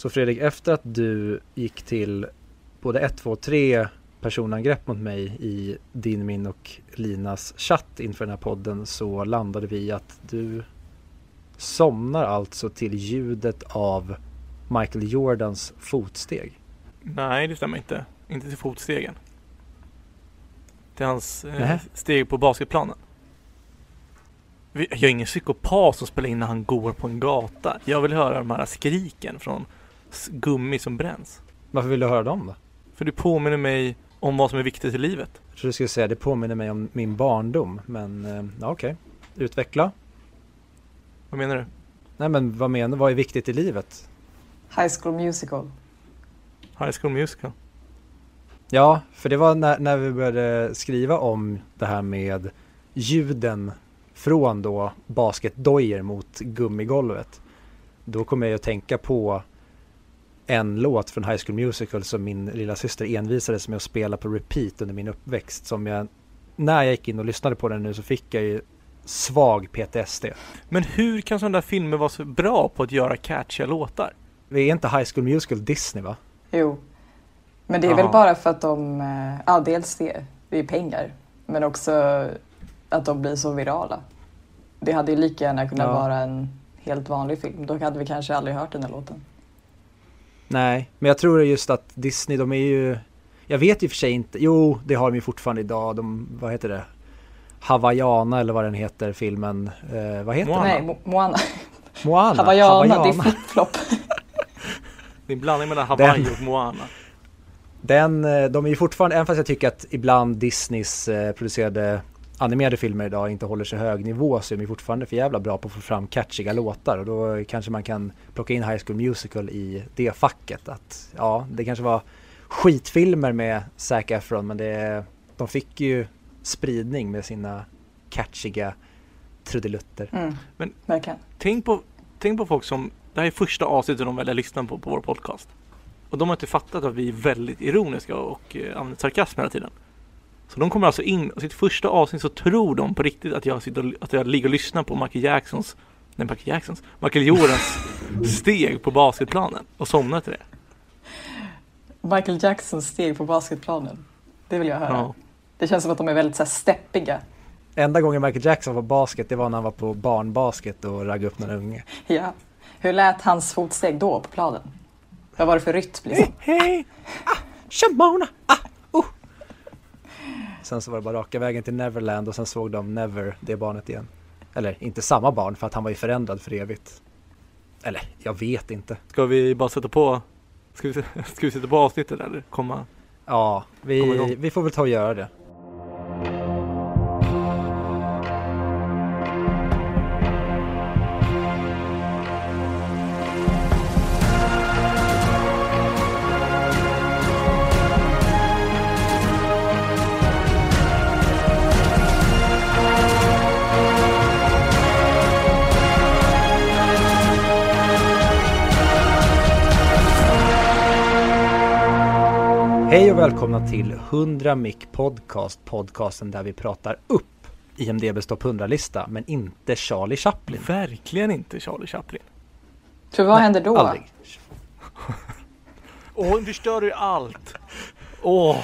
Så Fredrik, efter att du gick till både 1, 2, 3 personangrepp mot mig i din, min och Linas chatt inför den här podden så landade vi i att du somnar alltså till ljudet av Michael Jordans fotsteg. Nej, det stämmer inte. Inte till fotstegen. Till hans eh, steg på basketplanen. Jag är ingen psykopat som spelar in när han går på en gata. Jag vill höra de här skriken från gummi som bränns. Varför vill du höra dem då? För du påminner mig om vad som är viktigt i livet. Jag tror du skulle säga det påminner mig om min barndom men eh, ja, okej. Utveckla. Vad menar du? Nej men vad menar vad är viktigt i livet? High School Musical. High School Musical? Ja, för det var när, när vi började skriva om det här med ljuden från då basketdojor mot gummigolvet. Då kom jag ju att tänka på en låt från High School Musical som min lilla syster envisades med att spela på repeat under min uppväxt. Som jag, när jag gick in och lyssnade på den nu så fick jag ju svag PTSD. Men hur kan sådana där filmer vara så bra på att göra catchiga låtar? Vi är inte High School Musical Disney va? Jo. Men det är Ja. väl bara för att de, eh, ja dels det, det är pengar. Men också att de blir så virala. Det hade ju lika gärna kunnat Ja. vara en helt vanlig film. Då hade vi kanske aldrig hört den här låten. Nej, men jag tror just att Disney, de är ju... Jag vet ju för sig inte, jo det har de ju fortfarande idag, de, vad heter det? Hawaiiana eller vad den heter, filmen. Eh, vad heter Moana. Nej, Mo- Moana. den? Moana. Hawaiiana, det är flip-flop. Det är en blandning mellan Hawaii Den- och Moana. Den, eh, de är ju fortfarande, även fast jag tycker att ibland Disneys eh, producerade animerade filmer idag inte håller så hög nivå så är de fortfarande för jävla bra på att få fram catchiga låtar och då kanske man kan plocka in High School Musical i det facket. Att ja, det kanske var skitfilmer med Zac Efron men det, de fick ju spridning med sina catchiga trudelutter. Mm. Men- Verkligen. Tänk på, tänk på folk som, det här är första avsnittet de väljer att lyssna på, på vår podcast. Och de har inte fattat att vi är väldigt ironiska och eh, använder sarkasm hela tiden. Så de kommer alltså in, och sitt första avsnitt så tror de på riktigt att jag, sitter och, att jag ligger och lyssnar på Michael Jacksons, nej Michael Jacksons, Michael Jordans steg på basketplanen och somnar till det. Michael Jacksons steg på basketplanen. Det vill jag höra. Ja. Det känns som att de är väldigt så här, steppiga. Enda gången Michael Jackson var basket det var när han var på barnbasket och raggade upp någon unge. Ja. Hur lät hans fotsteg då på planen? Vad var det för rytm liksom? Hej! Ah, Shimona! Ah. Sen så var det bara raka vägen till Neverland och sen såg de Never, det barnet igen. Eller inte samma barn för att han var ju förändrad för evigt. Eller jag vet inte. Ska vi bara sätta på, ska vi, ska vi sätta på avsnittet eller komma? Ja, vi, vi får väl ta och göra det. Hej och välkomna till 100 Mic Podcast, podcasten där vi pratar upp IMDBs topp 100-lista, men inte Charlie Chaplin. Verkligen inte Charlie Chaplin. För vad Nej, händer då? Aldrig. Åh, nu förstör du allt! Åh,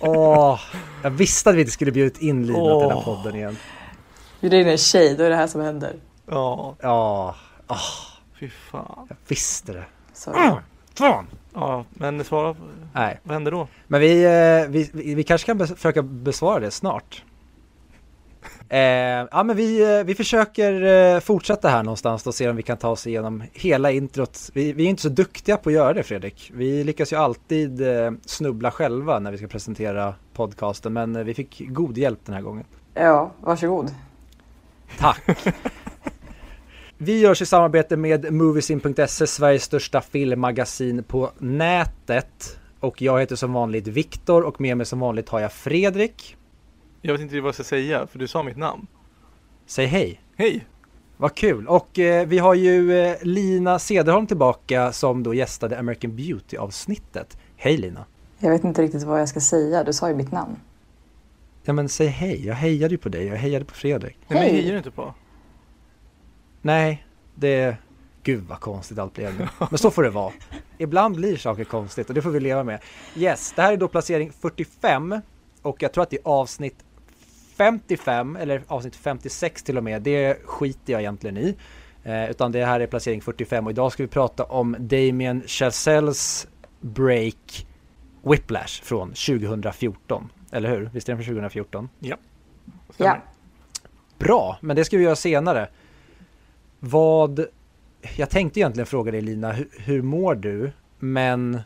Åh, jag visste att vi inte skulle bjudit in Lina till den här podden igen. Bjuder in en tjej, då är det här som händer. ja, Ja, fy fan. jag visste det. Så. Fan! Ja, men svara, Nej, vad händer då? men vi, eh, vi, vi, vi kanske kan bes- försöka besvara det snart. Eh, ja men vi, eh, vi försöker eh, fortsätta här någonstans och se om vi kan ta oss igenom hela introt. Vi, vi är inte så duktiga på att göra det Fredrik. Vi lyckas ju alltid snubbla själva när vi ska presentera podcasten men vi fick god hjälp den här gången. Ja, varsågod. Tack! Vi görs i samarbete med Moviesin.se, Sveriges största filmmagasin på nätet. Och jag heter som vanligt Viktor och med mig som vanligt har jag Fredrik. Jag vet inte vad jag ska säga, för du sa mitt namn. Säg hej! Hej! Vad kul! Och eh, vi har ju eh, Lina Cederholm tillbaka som då gästade American Beauty avsnittet. Hej Lina! Jag vet inte riktigt vad jag ska säga. Du sa ju mitt namn. Ja men säg hej, jag hejade ju på dig, jag hejade på Fredrik. Nej, men Hej. hejar du inte på? Nej, det... Gud vad konstigt allt blev nu. Men så får det vara. Ibland blir saker konstigt och det får vi leva med. Yes, det här är då placering 45 och jag tror att det är avsnitt 55 eller avsnitt 56 till och med. Det skiter jag egentligen i. Eh, utan det här är placering 45 och idag ska vi prata om Damien Chazelles break Whiplash från 2014. Eller hur? Visst är den från 2014? Ja. Ja. Bra, men det ska vi göra senare. Vad... Jag tänkte egentligen fråga dig Lina, hur, hur mår du? Men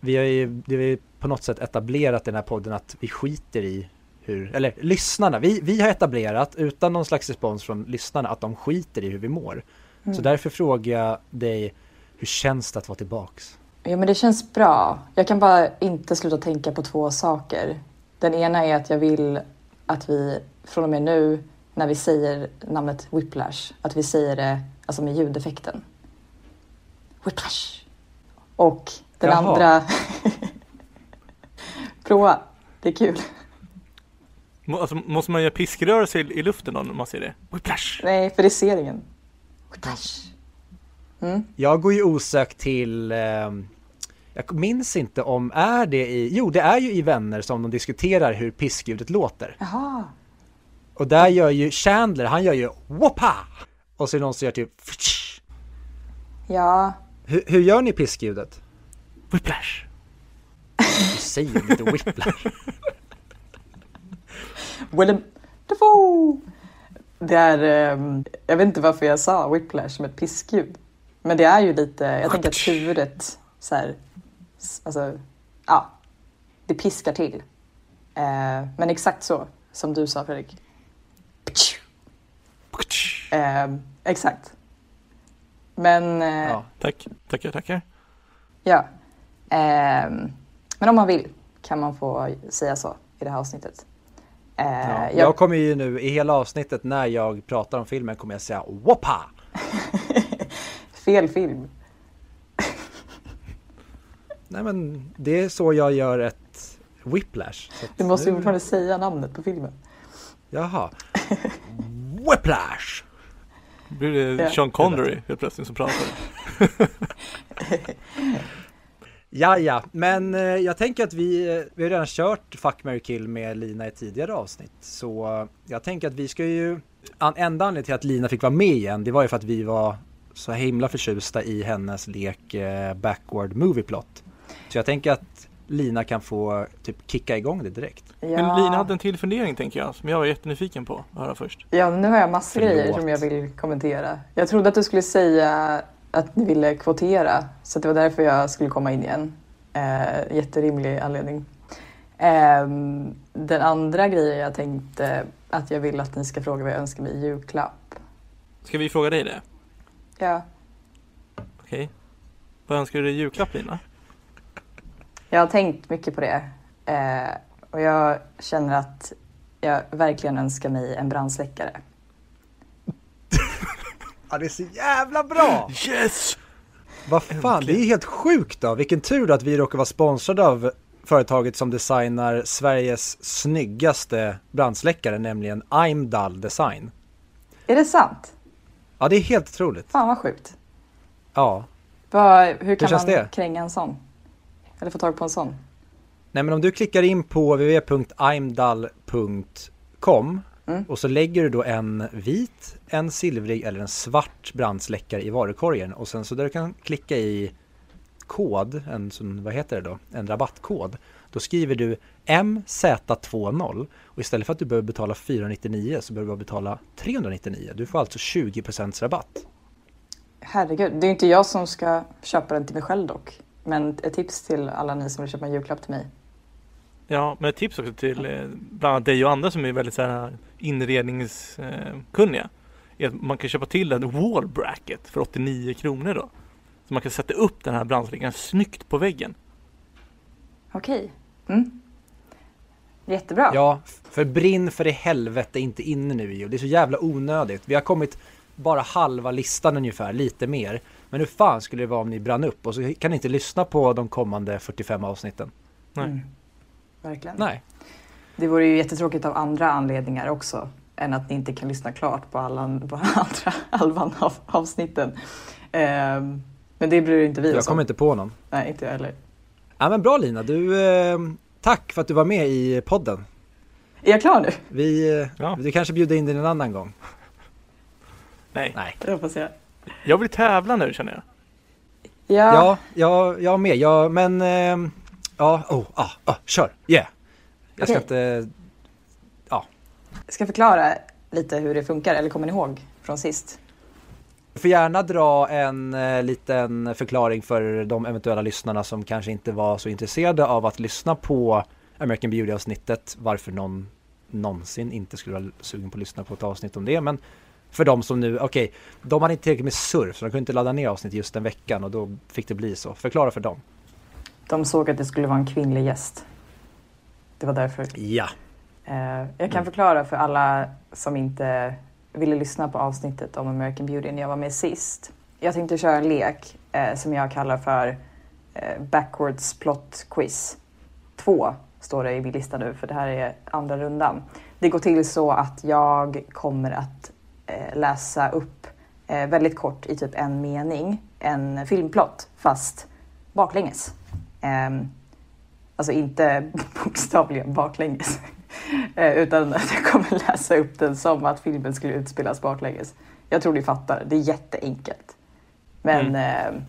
vi har ju vi har ju på något sätt etablerat i den här podden att vi skiter i hur, eller lyssnarna, vi, vi har etablerat utan någon slags respons från lyssnarna att de skiter i hur vi mår. Mm. Så därför frågar jag dig, hur känns det att vara tillbaks? Ja, men det känns bra. Jag kan bara inte sluta tänka på två saker. Den ena är att jag vill att vi från och med nu när vi säger namnet Whiplash, att vi säger det alltså med ljudeffekten. Whiplash. Och den Jaha. andra... Prova, det är kul. Alltså, måste man göra piskrörelse i, i luften då när man ser det? Whiplash! Nej, för det ser ingen. Whiplash. Mm. Jag går ju osökt till, ehm, jag minns inte om, är det i, jo det är ju i Vänner som de diskuterar hur piskljudet låter. Jaha. Och där gör ju Chandler, han gör ju whoppa! Och så är det någon som gör typ. Ja, hur, hur gör ni piskljudet? Whiplash! Du säger inte whiplash. Willem Dafoe! Det är, ehm, jag vet inte varför jag sa whiplash som ett piskljud. Men det är ju lite, jag tänker att huvudet så här, alltså, ja, det piskar till. Eh, men exakt så som du sa Fredrik. Eh, exakt. Men eh, Ja. ja. Tack, tackar, tackar. Ehm, men om man vill kan man få säga så i det här avsnittet. Eh, Ja. jag- Jag kommer ju nu i hela avsnittet när jag pratar om filmen kommer jag säga whoppa! Fel film. Nej men det är så jag gör ett whiplash. Du måste ju nu- fortfarande säga namnet på filmen. Jaha. Whiplash! Blir det Ja. Sean Connery helt plötsligt som pratar? Ja, ja, men eh, jag tänker att vi, eh, vi har redan kört Fuck, Mary Kill med Lina i tidigare avsnitt. Så eh, jag tänker att vi ska ju, enda anledningen till att Lina fick vara med igen, det var ju för att vi var så himla förtjusta i hennes lek Backward Movie Plot. Så jag tänker att Lina kan få typ kicka igång det direkt. Ja. Men Lina hade en till fundering tänker jag, som jag var jättenyfiken på att höra först. Ja, nu har jag massor Förlåt. grejer som jag vill kommentera. Jag trodde att du skulle säga att ni ville kvotera, så det var därför jag skulle komma in igen. Eh, jätterimlig anledning. Ehm, den andra grejen jag tänkte att jag vill att ni ska fråga vad jag önskar mig i julklapp. Ska vi fråga dig det? Ja, Okej. Vad önskar du dig i julklapp Lina? jag har tänkt mycket på det. Eh, och jag känner att jag verkligen önskar mig en brandsläckare. Ja, det är så jävla bra! Yes! Vad fan, det är helt sjukt då. Vilken tur då att vi råkar vara sponsrade av företaget som designar Sveriges snyggaste brandsläckare, nämligen Imdal Design. Är det sant? Ja, det är helt otroligt. Fan vad sjukt. Ja. Vad, hur kan känns man det? kränga en sån? Eller få tag på en sån? Nej, men om du klickar in på www.imdal.com Mm. och så lägger du då en vit, en silvrig eller en svart brandsläckare i varukorgen och sen så där du kan klicka i kod, en sån, vad heter det då, en rabattkod. Då skriver du MZ20 och istället för att du behöver betala 499 så behöver du betala 399. Du får alltså 20% rabatt. Herregud, det är inte jag som ska köpa den till mig själv dock. Men ett tips till alla ni som vill köpa en julklapp till mig. Ja, men ett tips också till eh, bland annat dig och andra som är väldigt så här inredningskunniga. Är att man kan köpa till en wall bracket för 89 kronor då. Så man kan sätta upp den här brandsläckaren snyggt på väggen. Okej. Mm. Jättebra. Ja, för brinn för i helvete inte inne nu ju. Det är så jävla onödigt. Vi har kommit bara halva listan ungefär, lite mer. Men hur fan skulle det vara om ni brann upp och så kan ni inte lyssna på de kommande 45 avsnitten? Nej. Mm. Verkligen. Nej. Det vore ju jättetråkigt av andra anledningar också. Än att ni inte kan lyssna klart på alla på andra halvan av avsnitten. Ehm, men det bryr inte vi Jag oss kommer om. inte på någon. Nej, inte jag heller. Ja men bra Lina, du, eh, tack för att du var med i podden. Är jag klar nu? Vi, eh, Ja. du kanske bjuder in dig en annan gång? Nej. Nej. Det hoppas jag. Jag vill tävla nu känner jag. Ja, Ja, jag, jag med. Ja, men eh, ja, oh, ah, ah, kör, yeah. Jag ska Okej. inte, jag ska förklara lite hur det funkar, eller kommer ni ihåg från sist? du får gärna dra en eh, liten förklaring för de eventuella lyssnarna som kanske inte var så intresserade av att lyssna på American Beauty-avsnittet, varför någon någonsin inte skulle vara sugen på att lyssna på ett avsnitt om det, men för de som nu, okej, de hade inte tillräckligt med surf så de kunde inte ladda ner avsnitt just den veckan och då fick det bli så. Förklara för dem. De såg att det skulle vara en kvinnlig gäst. Det var därför. Ja. Eh, jag kan Mm. förklara för alla som inte ville lyssna på avsnittet om American Beauty när jag var med sist. Jag tänkte köra en lek eh, som jag kallar för eh, Backwards Plot Quiz. Två står det i min lista nu för det här är andra rundan. Det går till så att jag kommer att läsa upp väldigt kort i typ en mening en filmplott fast baklänges. Ehm, alltså inte bokstavligen baklänges. Eh, Utan att jag kommer läsa upp den som att filmen skulle utspelas baklänges. Jag tror ni fattar, det är jätteenkelt. Men eh,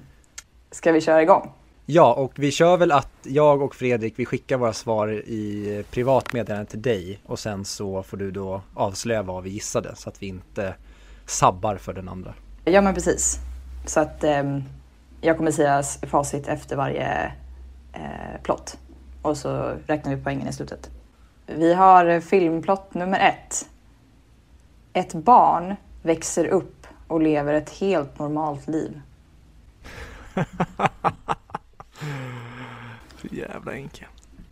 ska vi köra igång? Ja, och vi kör väl att jag och Fredrik, vi skickar våra svar i privat meddelande till dig och sen så får du då avslöja vad vi gissade så att vi inte sabbar för den andra. Ja men precis. Så att ehm, jag kommer säga facit efter varje eh, plott. Och så räknar vi poängen i slutet. Vi har filmplott nummer ett. Ett barn växer upp och lever ett helt normalt liv. Så jävla enkel.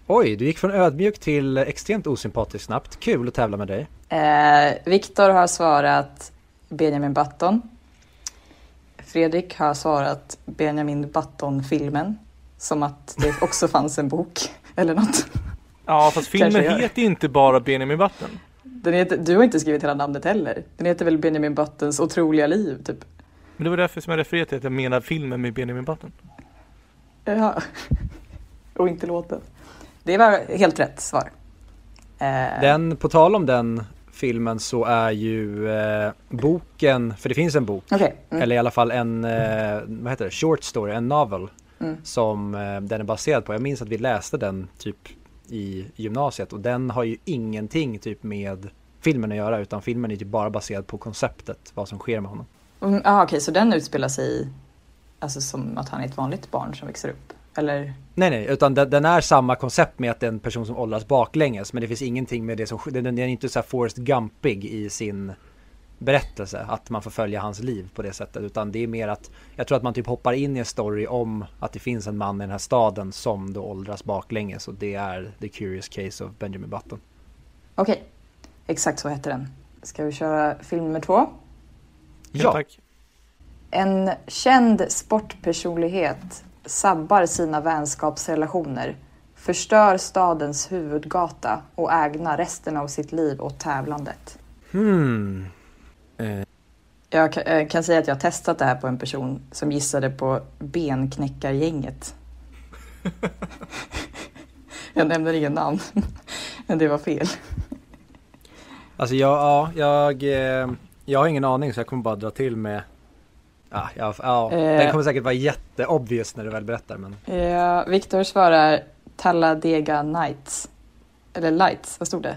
Oj, du gick från ödmjuk till extremt osympatisk snabbt. Kul att tävla med dig. Eh, Viktor har svarat Benjamin Button. Fredrik har svarat Benjamin Button-filmen. Som att det också fanns en bok eller något. Ja fast filmen heter ju inte bara Benjamin Button. Den heter, du har inte skrivit hela namnet heller. Den heter väl Benjamin Buttons otroliga liv, typ. Men det var därför som jag refererade till att jag menar filmen med Benjamin Button. Ja. Och inte låten. Det var helt rätt svar. Eh, Den, på tal om den filmen så är ju eh, boken, för det finns en bok, Okej. Mm. eller i alla fall en, eh, vad heter det, short story, en novel Mm. som eh, den är baserad på. Jag minns att vi läste den typ i gymnasiet och den har ju ingenting typ med filmen att göra utan filmen är typ bara baserad på konceptet, vad som sker med honom. Mm, ah, Okej, så den utspelar sig alltså, som att han är ett vanligt barn som växer upp? Eller? Nej nej, utan den, den är samma koncept med att det är en person som åldras baklänges men det finns ingenting med det som den, den är inte så här Forrest Gumpig i sin berättelse, att man får följa hans liv på det sättet utan det är mer att jag tror att man typ hoppar in i en story om att det finns en man i den här staden som då åldras baklänges och det är The Curious Case of Benjamin Button. Okej, exakt så heter den. Ska vi köra film nummer två? Ja, tack. En känd sportpersonlighet sabbar sina vänskapsrelationer, förstör stadens huvudgata och ägnar resten av sitt liv åt tävlandet. hmm. Eh, Jag kan, eh, säga att jag har testat det här på en person som gissade på benknäckargänget. jag nämner ingen namn, men det var fel. Alltså jag, ja, jag, eh, jag har ingen aning så jag kommer bara dra till med Ja, ja, ja. Eh. den kommer säkert vara jätteobvious när du väl berättar men Ja, Viktor svarar Talladega Nights. Eller Lights, vad stod det?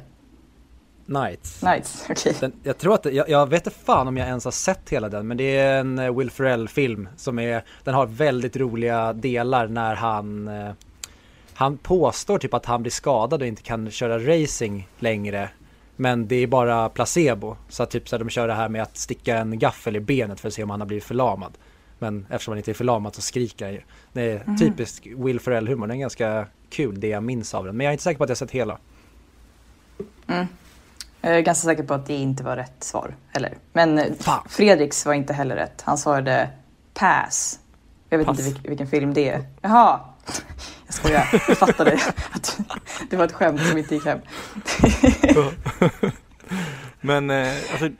Nights. Nights, okej. Den, jag tror att, det- jag, jag vet inte fan om jag ens har sett hela den men det är en eh, Will Ferrell film som är, den har väldigt roliga delar när han eh, Han påstår typ att han blir skadad och inte kan köra racing längre Men det är bara placebo Så att typ så här, de kör det här med att sticka en gaffel i benet för att se om han har blivit förlamad Men eftersom han inte är förlamad så skriker han ju Det är Mhm. typisk Will Ferrell humor, den är ganska kul det jag minns av den Men jag är inte säker på att jag sett hela Mm. Jag är ganska säker på att det inte var rätt svar heller. Men eh, Fan. Fredriks var inte heller rätt. Han svarade Pass. Jag vet Pass. inte vilk, vilken film det är. Jaha! Jag skojar, jag fattade att det var ett skämt som inte gick hem. Men eh, alltså,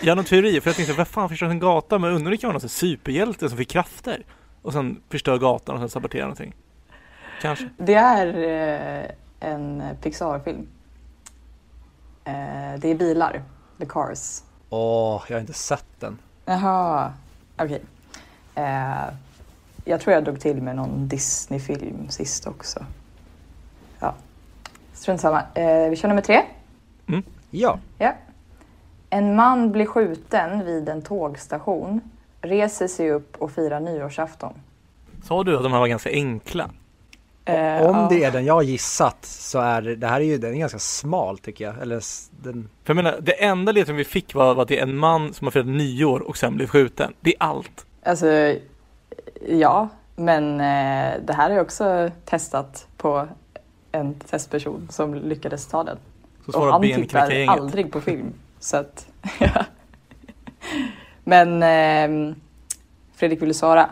jag har någon teori för jag tänkte vad fan förstör en gata men undrar om det kan vara någon superhjälte som fick krafter? och sen förstör gatan och sen saboterar någonting. Kanske. Det är eh, en Pixar-film. Eh, det är bilar, The Cars. Åh, jag har inte sett den. Jaha, okej. Eh, jag tror jag drog till med någon Disney-film sist också. Ja, strunt samma. Eh, vi kör nummer tre. Ja, Ja. En man blir skjuten vid en tågstation, reser sig upp och firar nyårsafton. Sa du att de här var ganska enkla? Eh, om ja. det är den jag har gissat så är det, här är ju, den är ganska smal tycker jag. Eller den, För jag menar, det enda ledtråden vi fick var, var att det är en man som har firat nyår och sen blev skjuten. Det är allt. Alltså, ja, men eh, det här är också testat på en testperson som lyckades ta den. Så Och han tittar aldrig på film. Så att, ja. Men ehm, Fredrik, vill du svara?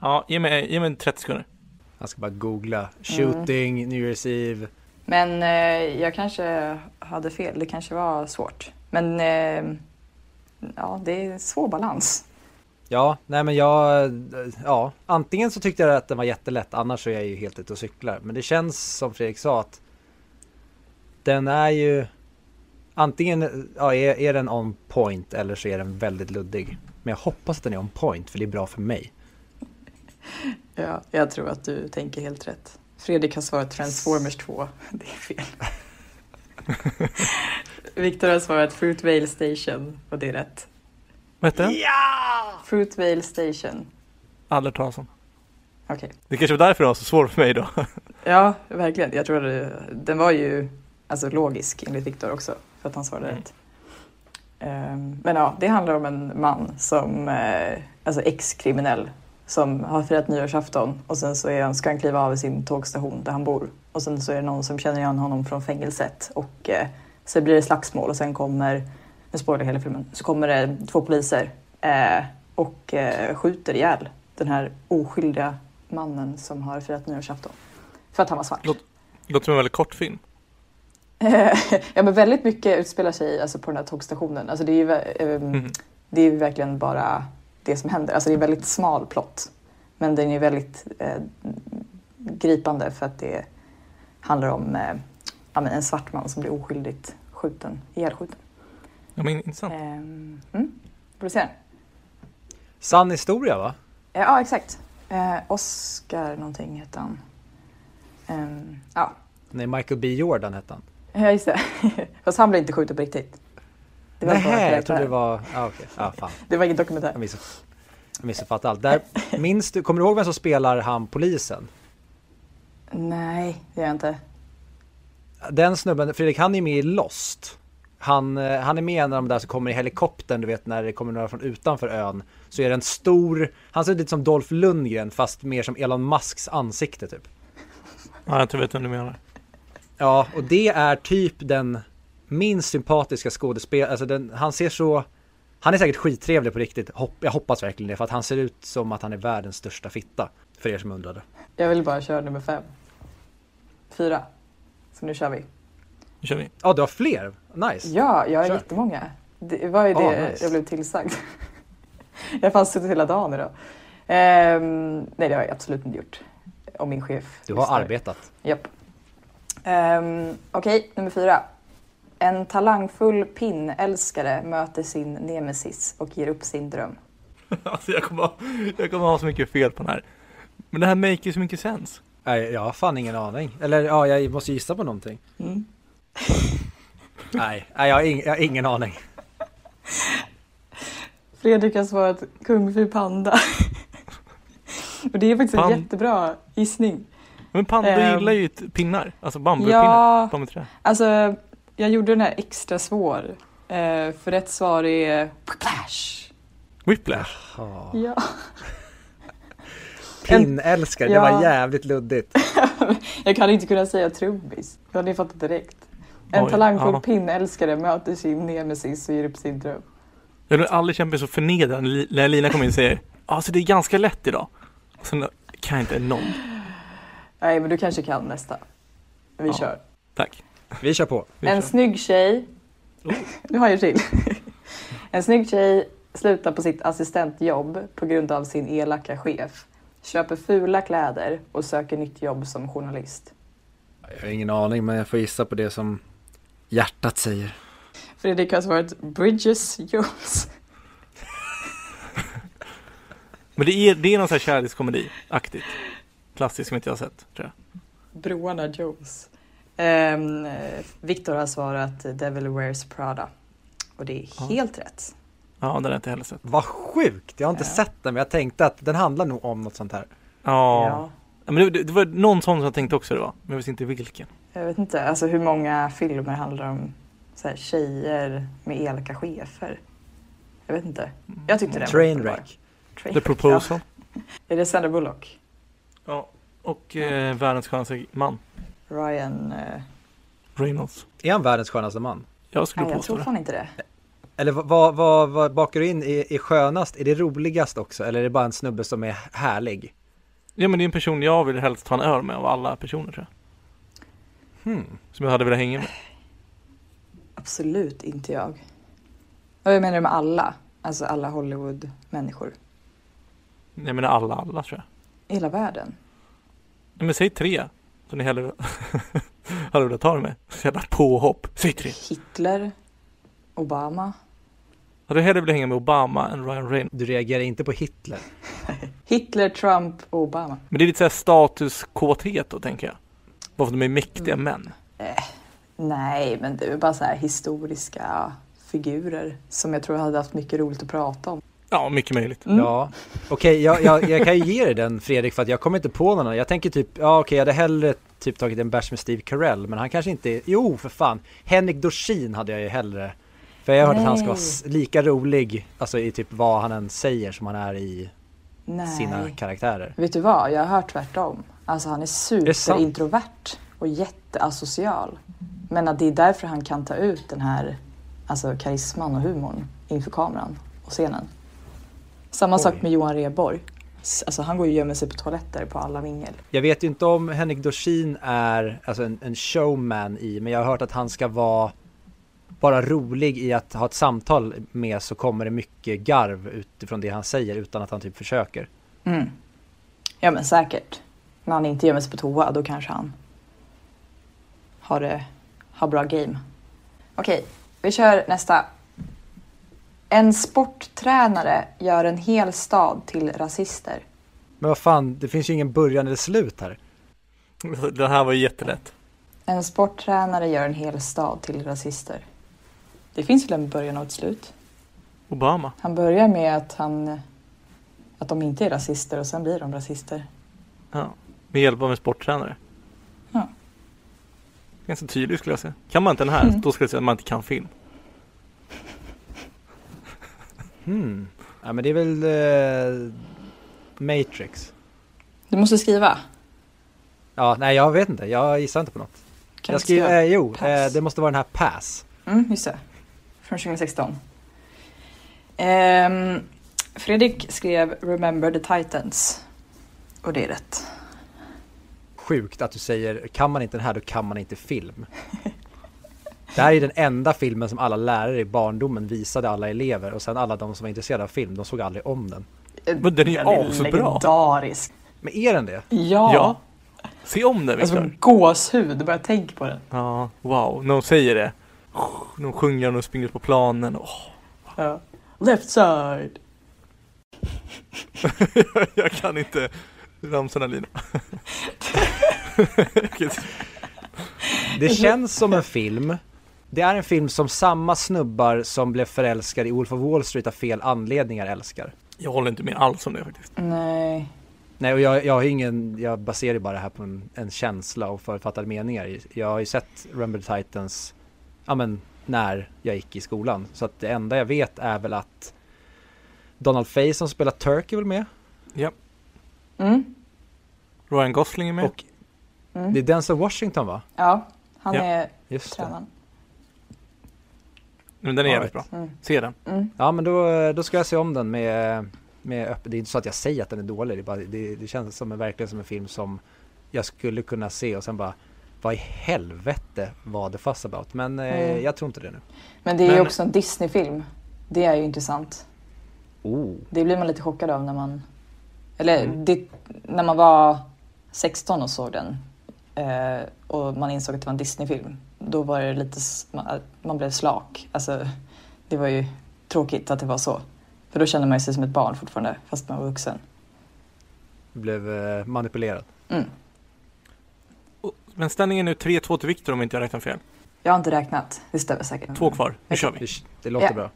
Ja, ge mig, ge mig 30 sekunder. Jag ska bara googla. Shooting, New Year's Eve. Men eh, jag kanske hade fel. Det kanske var svårt. Men eh, ja, det är svår balans. Ja, nej men jag, ja, antingen så tyckte jag att den var jättelätt, annars så är jag ju helt ute och cyklar. Men det känns som Fredrik sa att den är ju antingen, ja, är, är den on point eller så är den väldigt luddig. Men jag hoppas att den är on point för det är bra för mig. Ja, jag tror att du tänker helt rätt. Fredrik har svarat Transformers 2. Det är fel. Viktor har svarat Fruitvale Station och det är rätt. Vad heter den? Fruitvale Station. Aldrig talas om. Okej. Det kanske var därför det var så svårt för mig då. Ja, verkligen. Jag tror det, den var ju alltså, logisk enligt Viktor också, för att han svarade Mm. rätt. Ehm, men ja, det handlar om en man som, eh, alltså ex-kriminell, som har firat nyårsafton och sen så är han, ska han kliva av i sin tågstation där han bor. Och sen så är det någon som känner igen honom från fängelset och eh, så blir det slagsmål och sen kommer, nu spoilar hela filmen, så kommer det två poliser eh, och eh, skjuter ihjäl den här oskyldiga mannen som har firat nyårsafton. För att han var svart. Låt- Det låter som en väldigt kort film. ja men väldigt mycket utspelar sig alltså, på den här tågstationen. Alltså, det, är ju, ehm, Mhm. det är ju verkligen bara det som händer. Alltså, det är en väldigt smal plott. Men den är väldigt eh, gripande för att det handlar om eh, ja, en svart man som blir oskyldigt skjuten, ihjälskjuten. Ja, men intressant. Ehm, mm. Får du se den? Sann historia va? Eh, Ja, exakt. Eh, Oscar någonting heter han. Ehm, ja, Nej, Michael B Jordan hette han. ja, just det. Fast han blev inte skjuten på riktigt. Det var bara Nej, jag trodde det var, ja okej, ja fan. Det var ingen dokumentär. Jag missupp- jag missuppfattade allt. Där, minns du, kommer du ihåg vem som spelar han polisen? Nej, det gör jag inte. Den snubben, Fredrik han är med i Lost. Han, eh, han är med i en av de där som kommer i helikoptern, du vet när det kommer några från utanför ön. Så är det en stor, han ser ut lite som Dolph Lundgren fast mer som Elon Musks ansikte typ. Ja, jag tror jag vet vem du menar. Ja, och det är typ den minst sympatiska skådespelaren, alltså den, han ser så Han är säkert skittrevlig på riktigt, Hopp, jag hoppas verkligen det för att han ser ut som att han är världens största fitta För er som undrade Jag vill bara köra nummer fem. Fyra. Så nu kör vi. Nu kör vi. Ja, du har fler? Nice! Ja, jag har Kör. jättemånga. Det var ju Ah, det nice. jag blev tillsagd. jag har fan suttit hela dagen idag. Ehm, nej, det har jag absolut inte gjort. Om min chef Du har lyssnar. arbetat Japp. Um, Okej, nummer fyra. En talangfull pinnälskare möter sin nemesis och ger upp sin dröm. Alltså jag kommer, ha, jag kommer ha så mycket fel på den här. Men det här make ju så mycket sens. Nej, jag har fan ingen aning Eller ja, jag måste gissa på någonting Mm. Nej, nej jag, har ing, jag har ingen aning Fredrik har svarat Kung Fu Panda. och det är faktiskt en Pan- jättebra gissning. Men pandor Ehm. gillar ju pinnar. Alltså bambupinnar. Ja, alltså jag gjorde den här extra svår. Eh, för rätt svar är Whiplash. Whiplash. Ja. Ja. Pinnälskare, det Ja. var jävligt luddigt Jag kan inte kunna säga trummis. Det hade ni fattat direkt. En Oj, talangfull ja. pinnälskare möter sin nemesis och ger upp sin dröm. Jag har aldrig känt mig så förnedrad när Lina kommer in och säger Alltså det är ganska lätt idag. Och sen kan jag inte någon. Nej, men du kanske kan nästa. Vi Ja. kör. Tack. Vi kör på Vi En kör. snygg tjej. Oh. Nu har jag till. en snygg tjej slutar på sitt assistentjobb på grund av sin elaka chef. Köper fula kläder och söker nytt jobb som journalist. Jag har ingen aning men jag får gissa på det som hjärtat säger. Fredrik har svarat Bridges Jones. Men det är, det är någon sån här kärlekskomedi-aktigt. Klassiskt som inte jag har sett, tror jag. Broarna Jones. Um, Viktor har svarat Devil Wears Prada. Och det är Ja. helt rätt. Ja, den har jag inte heller sett. Vad sjukt! Jag har inte Ja. sett den men jag tänkte att den handlar nog om något sånt här. Ja. Ja. Men det, det, det var någon sån som jag tänkte också det var. Men jag visste inte vilken. Jag vet inte alltså hur många filmer handlar om så här, tjejer med elaka chefer. Jag vet inte. Jag tyckte den var uppenbar. Trainwreck. Train- The Proposal. Ja. Är det Sandra Bullock? Ja. Och eh, världens skönaste man. Ryan? Eh... Reynolds. Är han världens skönaste man? Jag skulle Nej, jag påstå tror det. fan inte det. Eller vad, vad, vad, vad bakar du in i, i skönast? Är det roligast också? Eller är det bara en snubbe som är härlig? Ja men det är en person jag vill helst ta en öl med av alla personer tror jag. Hmm. Som jag hade velat hänga med. Absolut inte jag. Vad menar du med alla? Alltså alla Hollywood-människor. Jag menar alla, alla tror jag. I hela världen. Nej, men säg tre. Så ni hellre hade velat det med. Så jävla påhopp. Säg tre. Hitler. Obama. Hade du hellre velat hänga med Obama än Ryan Reynolds. Du reagerar inte på Hitler? Hitler, Trump och Obama. Men det är lite såhär statuskåthet då tänker jag. Bara för att de är mäktiga Mm. män. Nej, men det är bara så här historiska figurer som jag tror hade haft mycket roligt att prata om. Ja, mycket möjligt. Mm. Ja. Okej, jag, jag, jag kan ju ge dig den Fredrik för att jag kommer inte på någon annan. Jag tänker typ, ja okej jag hade hellre typ tagit en bärs med Steve Carell men han kanske inte är, jo för fan. Henrik Dorsin hade jag ju hellre. För jag har hört att han ska vara lika rolig, alltså i typ vad han än säger som han är i Nej. sina karaktärer. Vet du vad? Jag har hört tvärtom. Alltså han är superintrovert och jätteasocial. Men att det är därför han kan ta ut den här alltså, karisman och humorn inför kameran och scenen. Samma Oj. sak med Johan Rheborg. S- Alltså han går ju och gömmer sig på toaletter på alla mingel. Jag vet ju inte om Henrik Dorsin är alltså en, en showman i, men jag har hört att han ska vara bara rolig i att ha ett samtal med så kommer det mycket garv utifrån det han säger utan att han typ försöker. Mm. Ja men säkert. När han inte gömmer sig på toa då kanske han har, det, har bra game. Okej, vi kör nästa. En sporttränare gör en hel stad till rasister. Men vad fan, det finns ju ingen början eller slut här. Den här var ju jättelätt. En sporttränare gör en hel stad till rasister. Det finns väl en början och ett slut? Obama. Han börjar med att, han, att de inte är rasister och sen blir de rasister. Ja. Med hjälp av en sporttränare. Ja. Ganska tydlig skulle jag säga. Kan man inte den här, Mm. då skulle jag säga att man inte kan film. Hmm. Ja men det är väl eh, Matrix. Du måste skriva. Ja, nej jag vet inte, jag gissar inte på något. Kan jag skriver, skriva? eh, jo, eh, det måste vara den här Pass. Mm, just det. Från 2016. Ehm, Fredrik skrev Remember the Titans. Och det är rätt. Sjukt att du säger, kan man inte den här då kan man inte film. Det här är den enda filmen som alla lärare i barndomen visade alla elever och sen alla de som var intresserade av film, de såg aldrig om den. Men den är ju asbra. legendarisk. Men är den det? Ja. Ja. Se om den Alltså Viktor. gåshud, bara tänk på den. Ja, wow. När de säger det. När de sjunger och de springer på planen. Åh. Ja. Left side. jag kan inte ramsorna Lina. Det känns som en film. Det är en film som samma snubbar som blev förälskade i Wolf of Wall Street av fel anledningar älskar. jag håller inte med alls om det faktiskt. Nej. Nej och jag, jag har ingen, jag baserar ju bara det här på en, en känsla och författade meningar. Jag har ju sett Remember the Titans, ja men när jag gick i skolan. Så att det enda jag vet är väl att Donald Faison som spelar Turk är väl med? Mm. Ryan Gosling är med. Och Mm. det är Denzel Washington va? Ja, han Ja. är Just det. Men den är jävligt bra. Mm. Se den. Mm. Ja men då, då ska jag se om den med, med öppen, det är inte så att jag säger att den är dålig, det, är bara, det, det känns som en, verkligen som en film som jag skulle kunna se och sen bara vad i helvete var det fuss about? Men eh, Mm. jag tror inte det nu. Men det är ju Men- också en Disney-film. Det är ju intressant. Oh. Det blir man lite chockad av när man... Eller Mm. det, när man var 16 och såg den eh, och man insåg att det var en Disney-film. Då var det lite... s- Man, blev slak. Alltså, det var ju tråkigt att det var så. För då kände man sig som ett barn fortfarande, fast man var vuxen. Blev eh, manipulerad. Mm. Men ställningen är nu 3-2 till Viktor om inte jag räknar fel. Jag har inte räknat, det stämmer säkert. Två kvar, nu kör vi. Det, låter Ja. bra.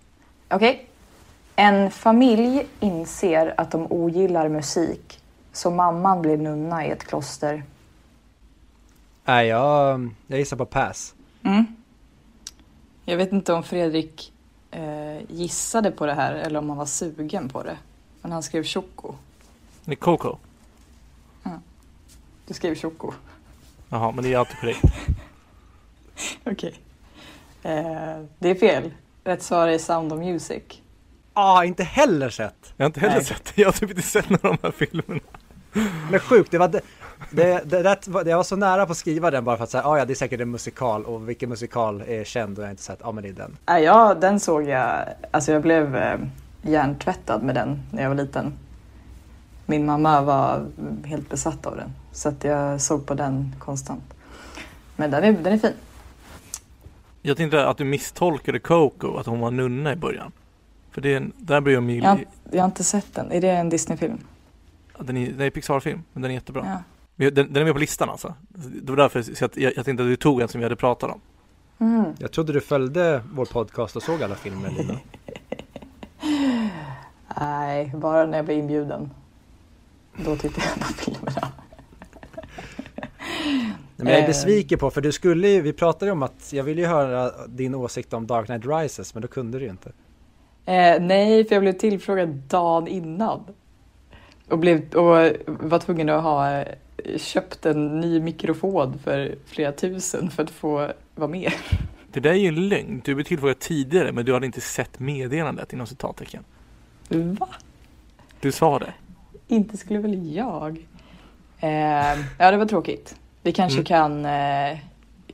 Okej. En familj inser att de ogillar musik, så mamman blir nunna i ett kloster. Nej, jag, jag gissar på pass. Mm. Jag vet inte om Fredrik eh, gissade på det här eller om han var sugen på det. Men han skrev Choco. Det är Coco. Du skrev Choco. Jaha, men det är alltid korrekt. Okej. Eh, det är fel. Rätt svar är Sound of Music. Ah, inte heller sett! Jag har inte heller Nej. sett det. Jag har typ inte sett några av de här filmerna. Men sjukt, det var, det, det, det, jag var så nära på att skriva den bara för att säga, ah, ja det är säkert en musikal och vilken musikal är känd och jag har inte sett, ja ah, men det är den. Nej, ja, den såg jag. Alltså jag blev eh, hjärntvättad med den när jag var liten. Min mamma var helt besatt av den. Så att jag såg på den konstant. Men den är, den är fin. Jag tänkte att du misstolkade Coco, att hon var nunna i början. För det är en, där ju... Jag har, jag har inte sett den. Är det en Disney-film? Den är, det är Pixar-film, men den är jättebra. Ja. Den, den är med på listan alltså. Det var därför så att jag, jag tänkte att du tog en som vi hade pratat om. Mm. Jag trodde du följde vår podcast och såg alla filmer Lina. Nej, bara när jag blev inbjuden. Då tittade jag på filmerna. Nej, men jag är Eh. besviken på, för du skulle ju, vi pratade ju om att jag ville ju höra din åsikt om Dark Knight Rises, men då kunde du ju inte. Eh, nej, för jag blev tillfrågad dagen innan. Och, blev, och var tvungen att ha eh, köpt en ny mikrofon för flera tusen för att få vara med. Det där är ju en lögn. Du blev tillfrågad tidigare, men du hade inte sett meddelandet inom citattecken. Va? Du sa det. Inte skulle väl jag? Eh, ja, det var tråkigt. Vi kanske Mm. kan, eh,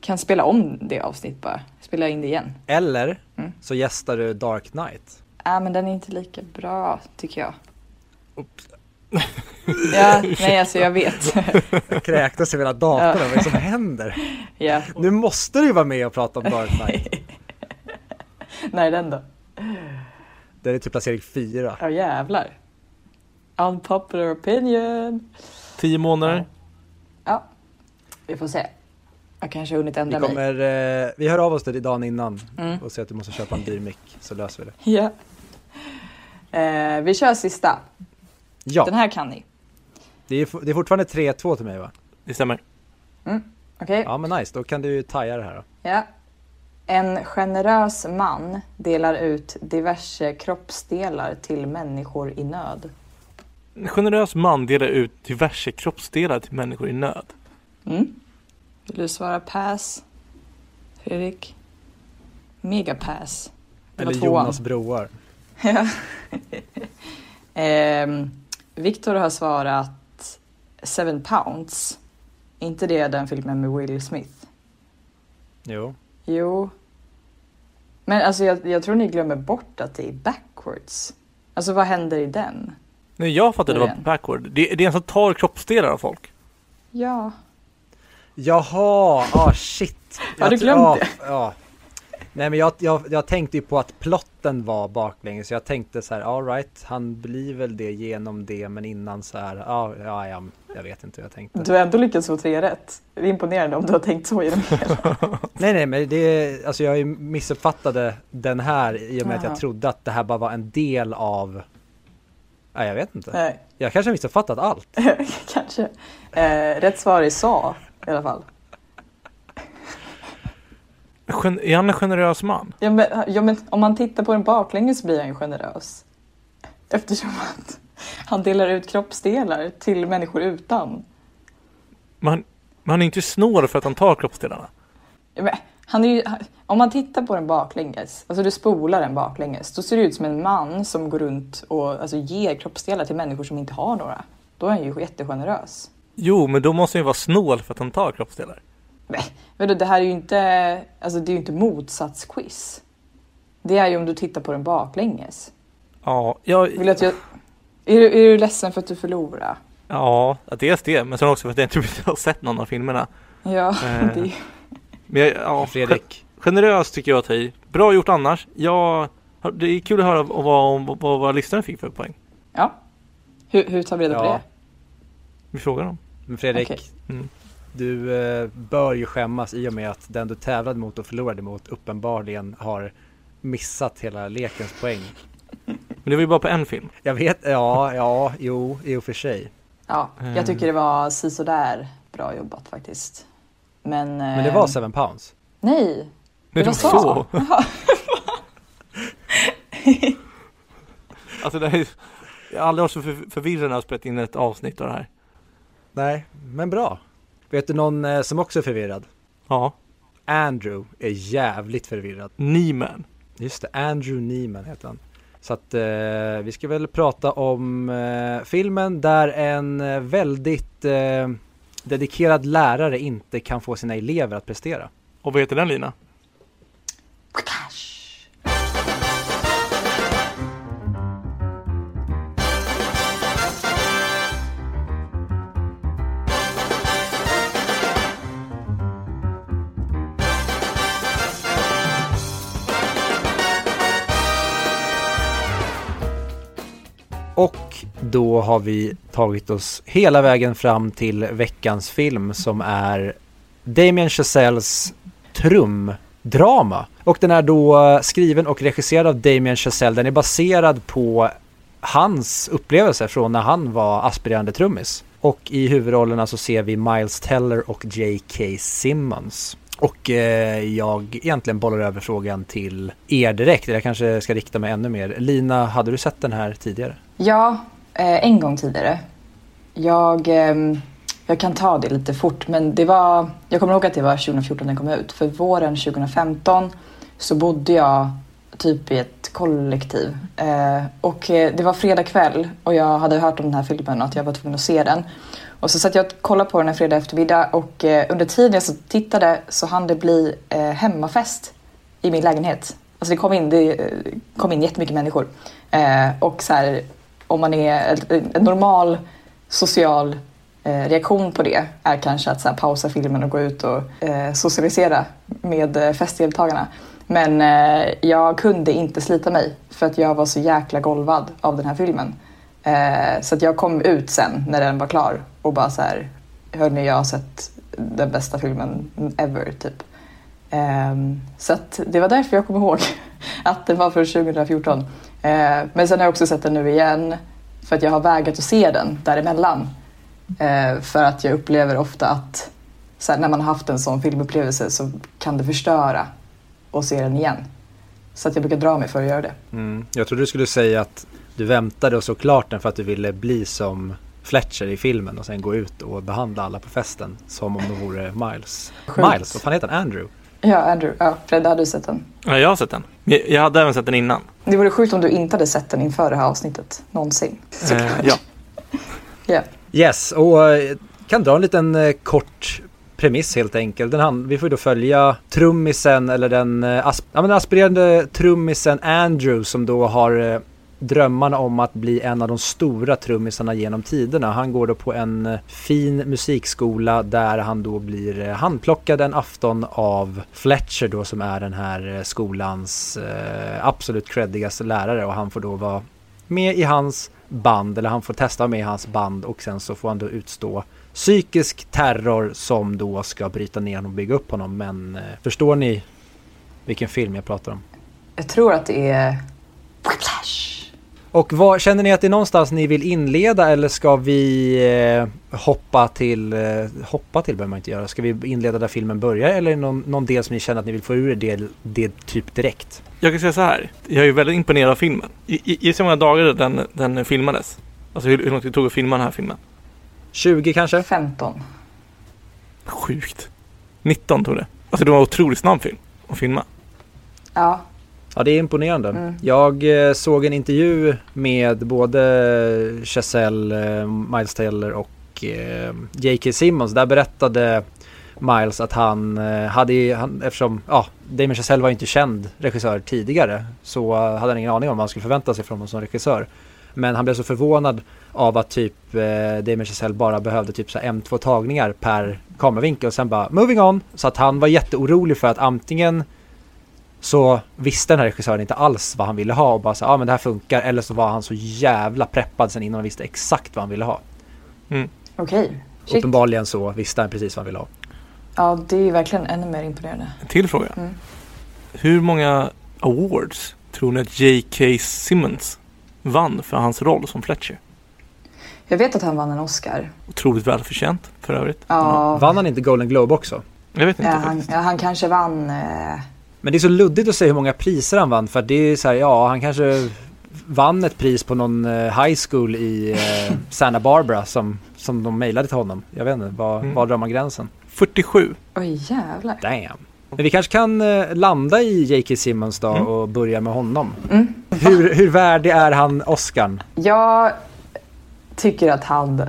kan spela om det avsnitt bara. Spela in det igen. Eller Mm. så gästar du Dark Knight. Ja, men den är inte lika bra tycker jag. Oops. Ja, nej alltså jag vet. Jag kräktes i hela datorn, vad är det som händer? ja. Nu måste du ju vara med och prata om Dark Knight. När är den då? Det är typ placering fyra. Ja jävlar. Unpopular opinion. Tio månader. Ja, vi får se. Jag kanske har hunnit Vi ändra mig. kommer, eh, vi hör av oss till dig dagen innan Mm. och säger att du måste köpa en dyr mick så löser vi det. Ja. Eh, vi kör sista. Ja, Den här kan ni. det är, det är fortfarande 3-2 till mig va? Det stämmer. Okej? Ja men nice, då kan du ju taja det här då. Ja. En generös man delar ut diverse kroppsdelar till människor i nöd. En generös man delar ut diverse kroppsdelar till människor i nöd. Mm. Vill du svara pass? Fredrik? Megapass. Eller tvåan. Jonas broar. Ja. ehm, Viktor har svarat Seven pounds. inte det den filmen med Will Smith? Jo. Jo. Men alltså jag, jag tror ni glömmer bort att det är backwards. Alltså vad händer i den? Nej, jag fattade det var Början. backward. Det, det är en som tar kroppsdelar av folk. Ja. Jaha, ah shit. Har du Jag- glömt ja, det? Ja. Nej men jag, jag, jag tänkte ju på att plotten var baklänges, jag tänkte så här, all right, han blir väl det genom det, men innan så här, ja, ja, ja jag vet inte hur jag tänkte. Du har ändå lyckats få tre rätt. Det är imponerande om du har tänkt så genom hela. Nej nej men det, alltså jag missuppfattade den här i och med att Jaha. jag trodde att det här bara var en del av Nej jag vet inte. Nej, Jag kanske har missuppfattat allt. kanske. Eh, rätt svar är sa i alla fall. Är han en generös man? Ja men, ja, men om man tittar på den baklänges blir han ju generös. Eftersom att han delar ut kroppsdelar till människor utan. Men, men han är inte snål för att han tar kroppsdelarna. Ja, men, han är ju, om man tittar på den baklänges, alltså du spolar den baklänges, då ser det ut som en man som går runt och alltså, ger kroppsdelar till människor som inte har några. Då är han ju jättegenerös. Jo, men då måste han ju vara snål för att han tar kroppsdelar. Men, vadå, det här är ju inte, alltså, det är ju inte motsatsquiz. Det är ju om du tittar på den baklänges. Ja, jag, Vill att jag... är, du, är du ledsen för att du förlorade? ja, dels det, men sen också för att jag inte har sett någon av filmerna. Ja, Eh. det, Men jag, ja, Fredrik, generöst tycker jag att i. Bra gjort annars. Jag, det är kul att höra vad, vad, vad, vad våra lyssnare fick för poäng. ja. Hur, hur tar vi reda på Ja. det? Vi frågar dem. men Fredrik, Okej. Mm. Du eh, bör ju skämmas i och med att den du tävlade mot och förlorade mot uppenbarligen har missat hela lekens poäng. Men det var ju bara på en film. Jag vet, ja, ja, jo, i och för sig. Ja, Eh. jag tycker det var sisådär bra jobbat faktiskt. Men... Men det var Seven pounds. Nej! Det var var så. så. Alltså det är, jag har aldrig varit så för, förvirrad när jag spelat in ett avsnitt av det här. Nej, men bra. Vet du någon eh, som också är förvirrad? Ja, Andrew är jävligt förvirrad. Nieman. Just det, Andrew Neiman heter han. Så att eh, vi ska väl prata om eh, filmen där en eh, väldigt eh, dedikerad lärare inte kan få sina elever att prestera. Och vad heter den Lina? Cash. Och då har vi tagit oss hela vägen fram till veckans film som är Damien Chazelles trumdrama. Och den är då eh, skriven och regisserad av Damien Chazelle. Den är baserad på hans upplevelser från när han var aspirerande trummis. Och i huvudrollerna så ser vi Miles Teller och J.K. Simmons. Och eh, jag egentligen bollar över frågan till er direkt. Jag kanske ska rikta mig ännu mer. Lina, hade du sett den här tidigare? Ja, eh, en gång tidigare. Jag, ehm, jag kan ta det lite fort, men det var, jag kommer ihåg att det var 2014 den kom ut. För våren 2015 så bodde jag typ i ett kollektiv. Eh, och eh, det var fredag kväll och jag hade hört om den här filmen och att jag var tvungen att se den. Och så satt jag och kollade på den en fredag eftermiddag och eh, under tiden jag så tittade så hann det bli eh, hemmafest i min lägenhet. Alltså det kom in, det eh, kom in jättemycket människor. Eh, och så här, om man är en, normal social eh, reaktion på det är kanske att så här, pausa filmen och gå ut och eh, socialisera med eh, festdeltagarna. Men eh, jag kunde inte slita mig för att jag var så jäkla golvad av den här filmen. Eh, så att jag kom ut sen när den var klar och bara så här, hörni jag har sett den bästa filmen ever typ. Ehm, så att det var därför jag kom ihåg att den var från 2014. Eh, men sen har jag också sett den nu igen för att jag har vägrat att se den däremellan. Eh, för att jag upplever ofta att så här, när man har haft en sån filmupplevelse så kan det förstöra att se den igen. Så att jag brukar dra mig för att göra det. Mm. Jag trodde du skulle säga att du väntade och såg klart den för att du ville bli som Fletcher i filmen och sen gå ut och behandla alla på festen som om de vore Miles. Miles, vad fan heter han? Andrew? Ja, Andrew. Ja, Fred, hade du sett den? Ja, jag har sett den. Jag, hade även sett den innan. Det vore sjukt om du inte hade sett den inför det här avsnittet. Någonsin. Eh, ja. Ja. Yes, och eh, kan dra en liten eh, kort premiss helt enkelt. Den hand, vi får ju då följa trummisen eller den, eh, asp ja, men den aspirerande trummisen Andrew som då har drömmarna om att bli en av de stora trummisarna genom tiderna. Han går då på en eh, fin musikskola där han då blir eh, handplockad en afton av Fletcher då som är den här eh, skolans eh, absolut creddigaste lärare och han får då vara med i hans band eller han får testa med i hans band och sen så får han då utstå psykisk terror som då ska bryta ner honom och bygga upp honom. Men eh, förstår ni vilken film jag pratar om? Jag tror att det är Whiplash. Och vad, känner ni att det är någonstans ni vill inleda eller ska vi eh, hoppa till, eh, hoppa till behöver man inte göra. Ska vi inleda där filmen börjar eller är det någon, någon del som ni känner att ni vill få ur er det, det typ direkt? Jag kan säga så här. Jag är ju väldigt imponerad av filmen. Gissa hur många dagar den, den filmades? Alltså hur, hur långt det tog att filma den här filmen? 20 kanske? 15. Sjukt. 19 tog det. Alltså det var en otroligt snabb film att filma. Ja, Ja, det är imponerande. Mm. Jag eh, såg en intervju med både Chazelle, eh, Miles Teller och eh, J.K. Simmons. Där berättade Miles att han hade, han, eftersom, ja, Damien Chazelle var inte känd regissör tidigare så hade han ingen aning om vad han skulle förvänta sig från honom som regissör. Men han blev så förvånad av att typ eh, Damien Chazelle bara behövde typ så en, två tagningar per kameravinkel och sen bara moving on. Så att han var jätteorolig för att antingen så visste den här regissören inte alls vad han ville ha och bara så ja ah, men det här funkar eller så var han så jävla preppad sen innan han visste exakt vad han ville ha. Okej. Shit. Uppenbarligen så visste han precis vad han ville ha. Ja, det är ju verkligen ännu mer imponerande. En till fråga. Mm. Hur många awards tror ni att J.K. Simmons vann för hans roll som Fletcher? Jag vet att han vann en Oscar. Otroligt välförtjänt för övrigt. Ja, Vann han inte Golden Globe också? Jag vet inte ja, han, ja, han kanske vann... Eh, Men det är så luddigt att säga hur många priser han vann för att det är så här, ja han kanske vann ett pris på någon eh, high school i eh, Santa Barbara som, som de mejlade till honom. Jag vet inte, var, Mm. var drar man gränsen? 47. oj, jävlar. Damn. Men vi kanske kan eh, landa i J.K. Simmons då Mm. och börja med honom. Mm. Hur, hur värdig är han Oscarn? Jag tycker att han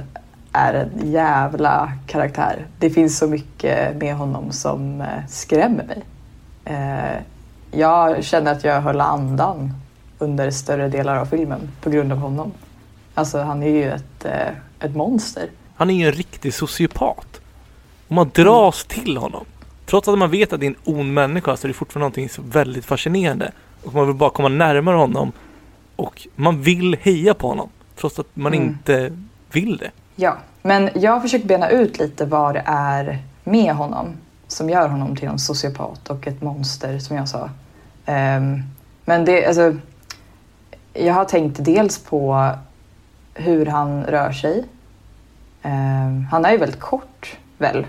är en jävla karaktär. Det finns så mycket med honom som eh, skrämmer mig. Eh, jag känner att jag höll andan under större delar av filmen på grund av honom. Alltså han är ju ett, eh, ett monster. Han är ju en riktig sociopat. Och man dras till honom. Trots att man vet att det är en ond människa så är det fortfarande någonting så väldigt fascinerande. Och man vill bara komma närmare honom. Och man vill heja på honom. Trots att man Mm. inte vill det. Ja, men jag har försökt bena ut lite vad det är med honom som gör honom till en sociopat och ett monster som jag sa. Ehm, men det, alltså, jag har tänkt dels på hur han rör sig. Ehm, han är ju väldigt kort, väl?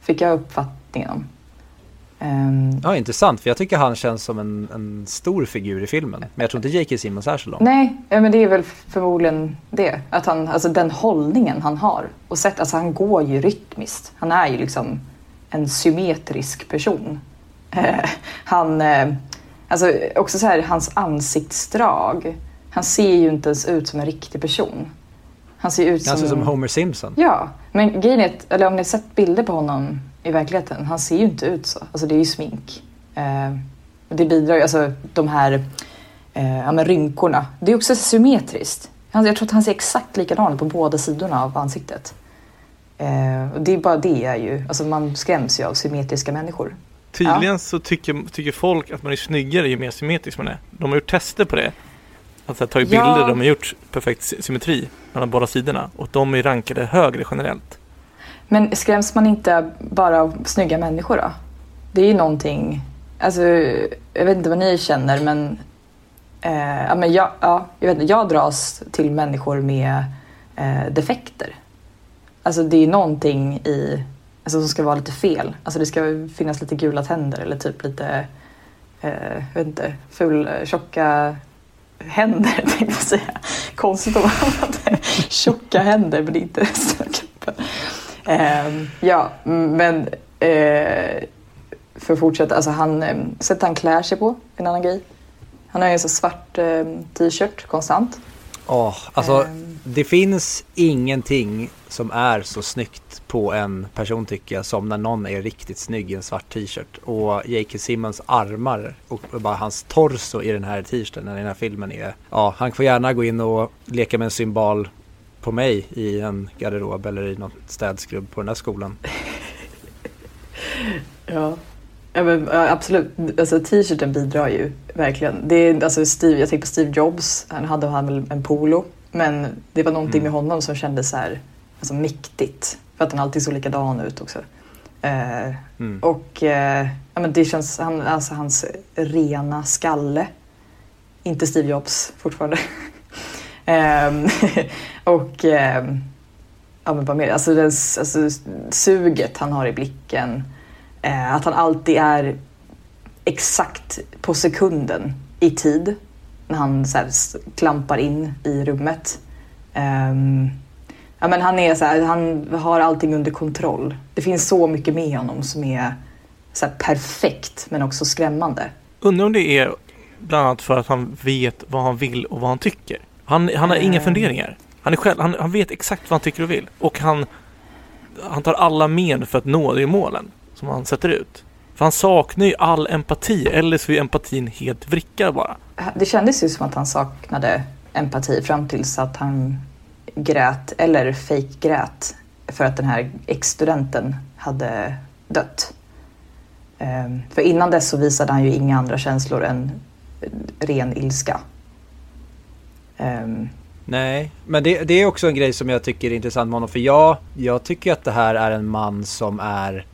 Fick jag uppfattningen om. Ehm, Ja, intressant för jag tycker han känns som en, en stor figur i filmen. Men jag tror inte J.K. Simmons är så lång. Nej, ja, men det är väl förmodligen det. Att han, alltså den hållningen han har. Och sätt, alltså han går ju rytmiskt. Han är ju liksom en symmetrisk person. Eh, han, eh, alltså också så här, hans ansiktsdrag. Han ser ju inte ens ut som en riktig person. Han ser ut som... Han ser ut som Homer Simpson. Ja, men grejen är eller om ni har sett bilder på honom i verkligheten, han ser ju inte ut så. Alltså det är ju smink. Eh, det bidrar ju, alltså de här eh, ja, men rynkorna, det är också symmetriskt. Jag tror att han ser exakt likadan ut på båda sidorna av ansiktet. Eh, och det är bara det är ju, alltså man skräms ju av symmetriska människor. Tydligen så tycker, tycker folk att man är snyggare ju mer symmetrisk man är. De har gjort tester på det. Alltså ta bilder Ja. de har gjort perfekt sy- symmetri mellan båda sidorna. Och de är rankade högre generellt. Men skräms man inte bara av snygga människor då? Det är ju någonting, alltså jag vet inte vad ni känner men, eh, ja, men jag, ja, jag, vet jag dras till människor med eh, defekter. Alltså det är någonting i, alltså som ska vara lite fel. Alltså det ska finnas lite gula tänder eller typ lite, eh, jag vet inte, ful, tjocka händer tänkte jag säga. Konstigt om man hade tjocka händer men inte resten av kroppen. Eh, ja, men eh, för att fortsätta, alltså han, eh, sättet han klär sig på, en annan grej. Han har ju en sån svart eh, t-shirt konstant. Åh, alltså Ehm, det finns ingenting som är så snyggt på en person tycker jag som när någon är riktigt snygg i en svart t-shirt. Och J.K. Simmons armar och bara hans torso i den här t-shirten, i den här filmen är, ja han får gärna gå in och leka med en symbol på mig i en garderob eller i något städskrubb på den här skolan. Ja. Ja, men, absolut. Alltså, t-shirten bidrar ju verkligen. Det är, alltså, Steve, jag tänker på Steve Jobs. Han hade han väl en polo. Men det var någonting Mm. med honom som kändes så här, alltså, mäktigt. För att han alltid såg likadan ut också. Eh, Mm. och eh, ja, men det känns, han, alltså, hans rena skalle. Inte Steve Jobs fortfarande. Ehm, och ehm, ja, men vad mer? Alltså, den, alltså, suget han har i blicken. Eh, att han alltid är exakt på sekunden i tid när han så här, klampar in i rummet. Ehm, ja, men han, är så här, han har allting under kontroll. Det finns så mycket med honom som är så här, perfekt men också skrämmande. Undrar om det är bland annat för att han vet vad han vill och vad han tycker. Han, han har inga Eh. funderingar. Han, är själv, han, han vet exakt vad han tycker och vill. Och han, han tar alla men för att nå de målen som han sätter ut. För han saknar ju all empati, eller så är empatin helt vrickad bara. Det kändes ju som att han saknade empati fram tills att han grät, eller fake grät för att den här ex-studenten hade dött. Ehm, för innan dess så visade han ju inga andra känslor än ren ilska. Um. Nej, men det, det, är också en grej som jag tycker är intressant med honom. För jag, jag tycker att det här är en man som är...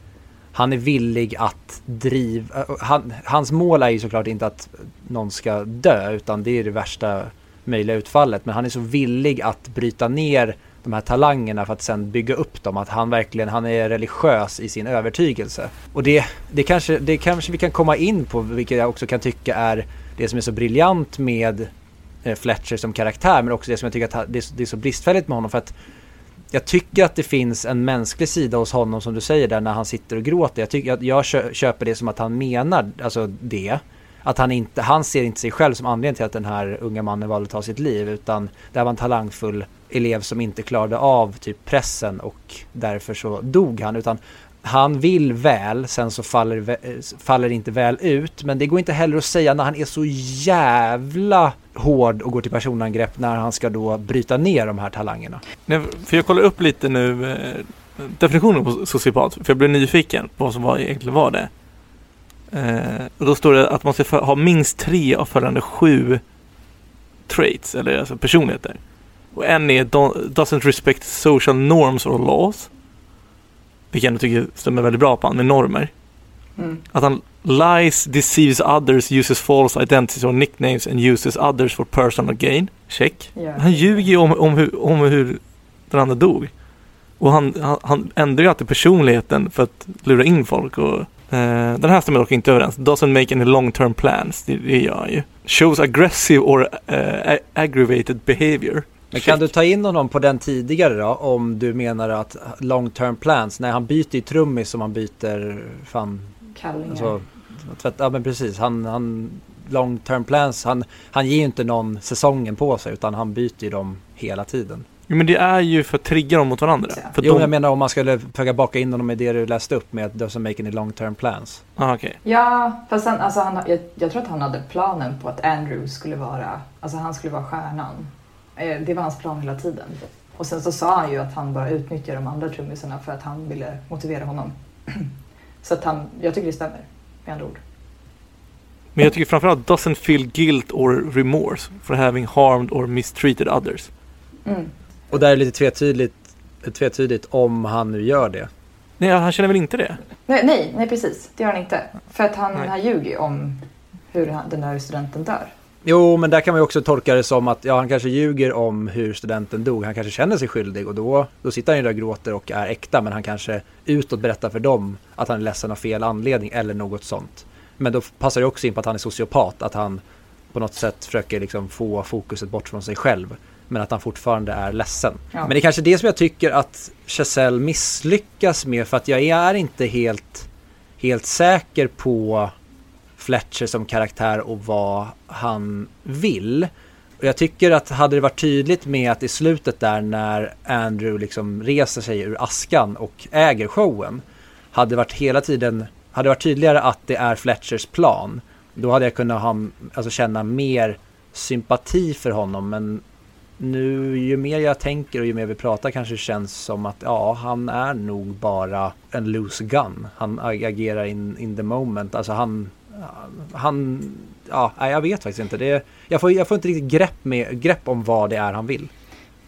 Han är villig att driva... Han, hans mål är ju såklart inte att någon ska dö, utan det är det värsta möjliga utfallet. Men han är så villig att bryta ner de här talangerna för att sen bygga upp dem. Att han verkligen, han är religiös i sin övertygelse. Och det, det, kanske, det kanske vi kan komma in på, vilket jag också kan tycka är det som är så briljant med eh, Fletcher som karaktär men också det som jag tycker att det är, så bristfälligt med honom för att jag tycker att det finns en mänsklig sida hos honom som du säger där när han sitter och gråter. Jag, tycker, jag, jag köper det som att han menar alltså det. Att han inte, han ser inte sig själv som anledningen till att den här unga mannen valde att ta sitt liv utan det var en talangfull elev som inte klarade av typ pressen och därför så dog han utan han vill väl, sen så faller, eh, faller det inte väl ut. Men det går inte heller att säga när han är så jävla hård och går till personangrepp när han ska då bryta ner de här talangerna. Nej, för jag kollar upp lite nu eh, definitionen på sociopat, för jag blev nyfiken på vad som var, egentligen var det. Eh, och då står det att man ska ha minst tre av följande sju traits, eller alltså personligheter. Och en är doesn't respect social norms or laws. Vilket jag tycker stämmer väldigt bra på honom med normer. Mm. Att han lies, deceives others, uses false identities or nicknames and uses others for personal gain. Check. Yeah. Han ljuger ju om, om, hur, om hur den andra dog. Och han, han, han ändrar ju alltid personligheten för att lura in folk. Och, eh, den här stämmer dock inte överens. Doesn't make any long term plans. Det, det gör han ju. Shows aggressive or uh, aggravated behavior. Men kan du ta in honom på den tidigare då? Om du menar att long term plans, när han byter i trummis som han byter fan... Kallingar. Alltså, tvätt, ja men precis, han, han long term plans, han, han ger ju inte någon säsongen på sig utan han byter ju dem hela tiden. Jo men det är ju för att trigga dem mot varandra. För jo de... jag menar om man skulle försöka baka in honom i det du läste upp med att doesn't make any long term plans. Ah, okay. Ja, fast han, alltså han, jag, jag tror att han hade planen på att Andrew skulle vara, alltså han skulle vara stjärnan. Eh, det var hans plan hela tiden. Och sen så sa han ju att han bara utnyttjade de andra trummisarna för att han ville motivera honom. Så att han, jag tycker det stämmer med andra ord. Men jag tycker framförallt doesn't feel guilt or remorse for having harmed or mistreated others. Mm. Och där är det lite tvetydigt, tvetydigt om han nu gör det. Nej, han känner väl inte det? Nej, nej, nej precis. Det gör han inte. För att han, han ljuger om hur den där studenten dör. Jo, men där kan man ju också tolka det som att ja, han kanske ljuger om hur studenten dog. Han kanske känner sig skyldig och då, då sitter han ju där och gråter och är äkta. Men han kanske utåt berättar för dem att han är ledsen av fel anledning eller något sånt. Men då passar det också in på att han är sociopat. Att han på något sätt försöker liksom få fokuset bort från sig själv. Men att han fortfarande är ledsen. Ja. Men det är kanske det som jag tycker att Chazelle misslyckas med. För att jag är inte helt, helt säker på Fletcher som karaktär och vad han vill. Och jag tycker att hade det varit tydligt med att i slutet där när Andrew liksom reser sig ur askan och äger showen. Hade det varit hela tiden, hade det varit tydligare att det är Fletchers plan. Då hade jag kunnat ha, alltså känna mer sympati för honom men nu ju mer jag tänker och ju mer vi pratar kanske känns som att ja, han är nog bara en loose gun. Han agerar in, in the moment. Alltså han, han, ja, jag vet faktiskt inte. Det, jag, får, jag får inte riktigt grepp, med, grepp om vad det är han vill.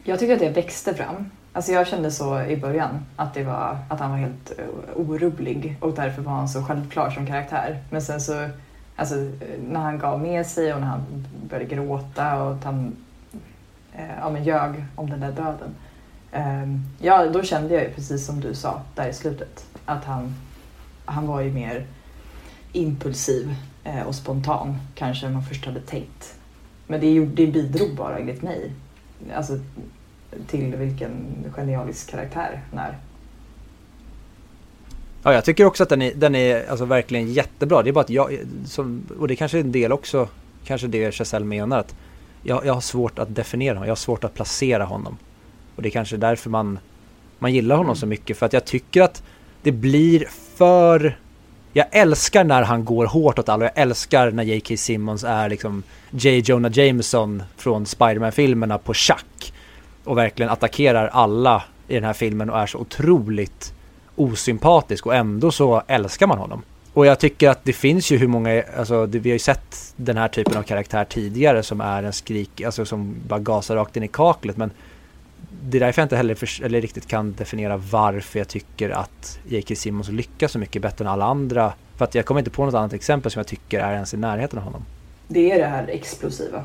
Jag tycker att det växte fram. Alltså jag kände så i början, att, det var, att han var helt eh, orubblig och därför var han så självklar som karaktär. Men sen så, alltså, när han gav med sig och när han började gråta och att han eh, ja, men ljög om den där döden. Eh, ja, då kände jag ju precis som du sa där i slutet, att han, han var ju mer impulsiv eh, och spontan kanske man först hade tänkt. Men det, det bidrog bara enligt mig alltså, till vilken genialisk karaktär han är. Ja, jag tycker också att den är, den är alltså verkligen jättebra. Det är bara att jag, som, och det kanske är en del också, kanske det Chazelle menar, att jag, jag har svårt att definiera honom. Jag har svårt att placera honom. Och det är kanske därför man man gillar honom Mm. så mycket för att jag tycker att det blir för jag älskar när han går hårt åt alla och jag älskar när J.K. Simmons är liksom J. Jonah Jameson från Spiderman-filmerna på schack och verkligen attackerar alla i den här filmen och är så otroligt osympatisk och ändå så älskar man honom. Och jag tycker att det finns ju hur många, alltså det, vi har ju sett den här typen av karaktär tidigare som är en skrik, alltså som bara gasar rakt in i kaklet men det är därför jag inte heller för, eller riktigt kan definiera varför jag tycker att J.K. Simmons lyckas så mycket bättre än alla andra. För att jag kommer inte på något annat exempel som jag tycker är ens i närheten av honom. Det är det här explosiva.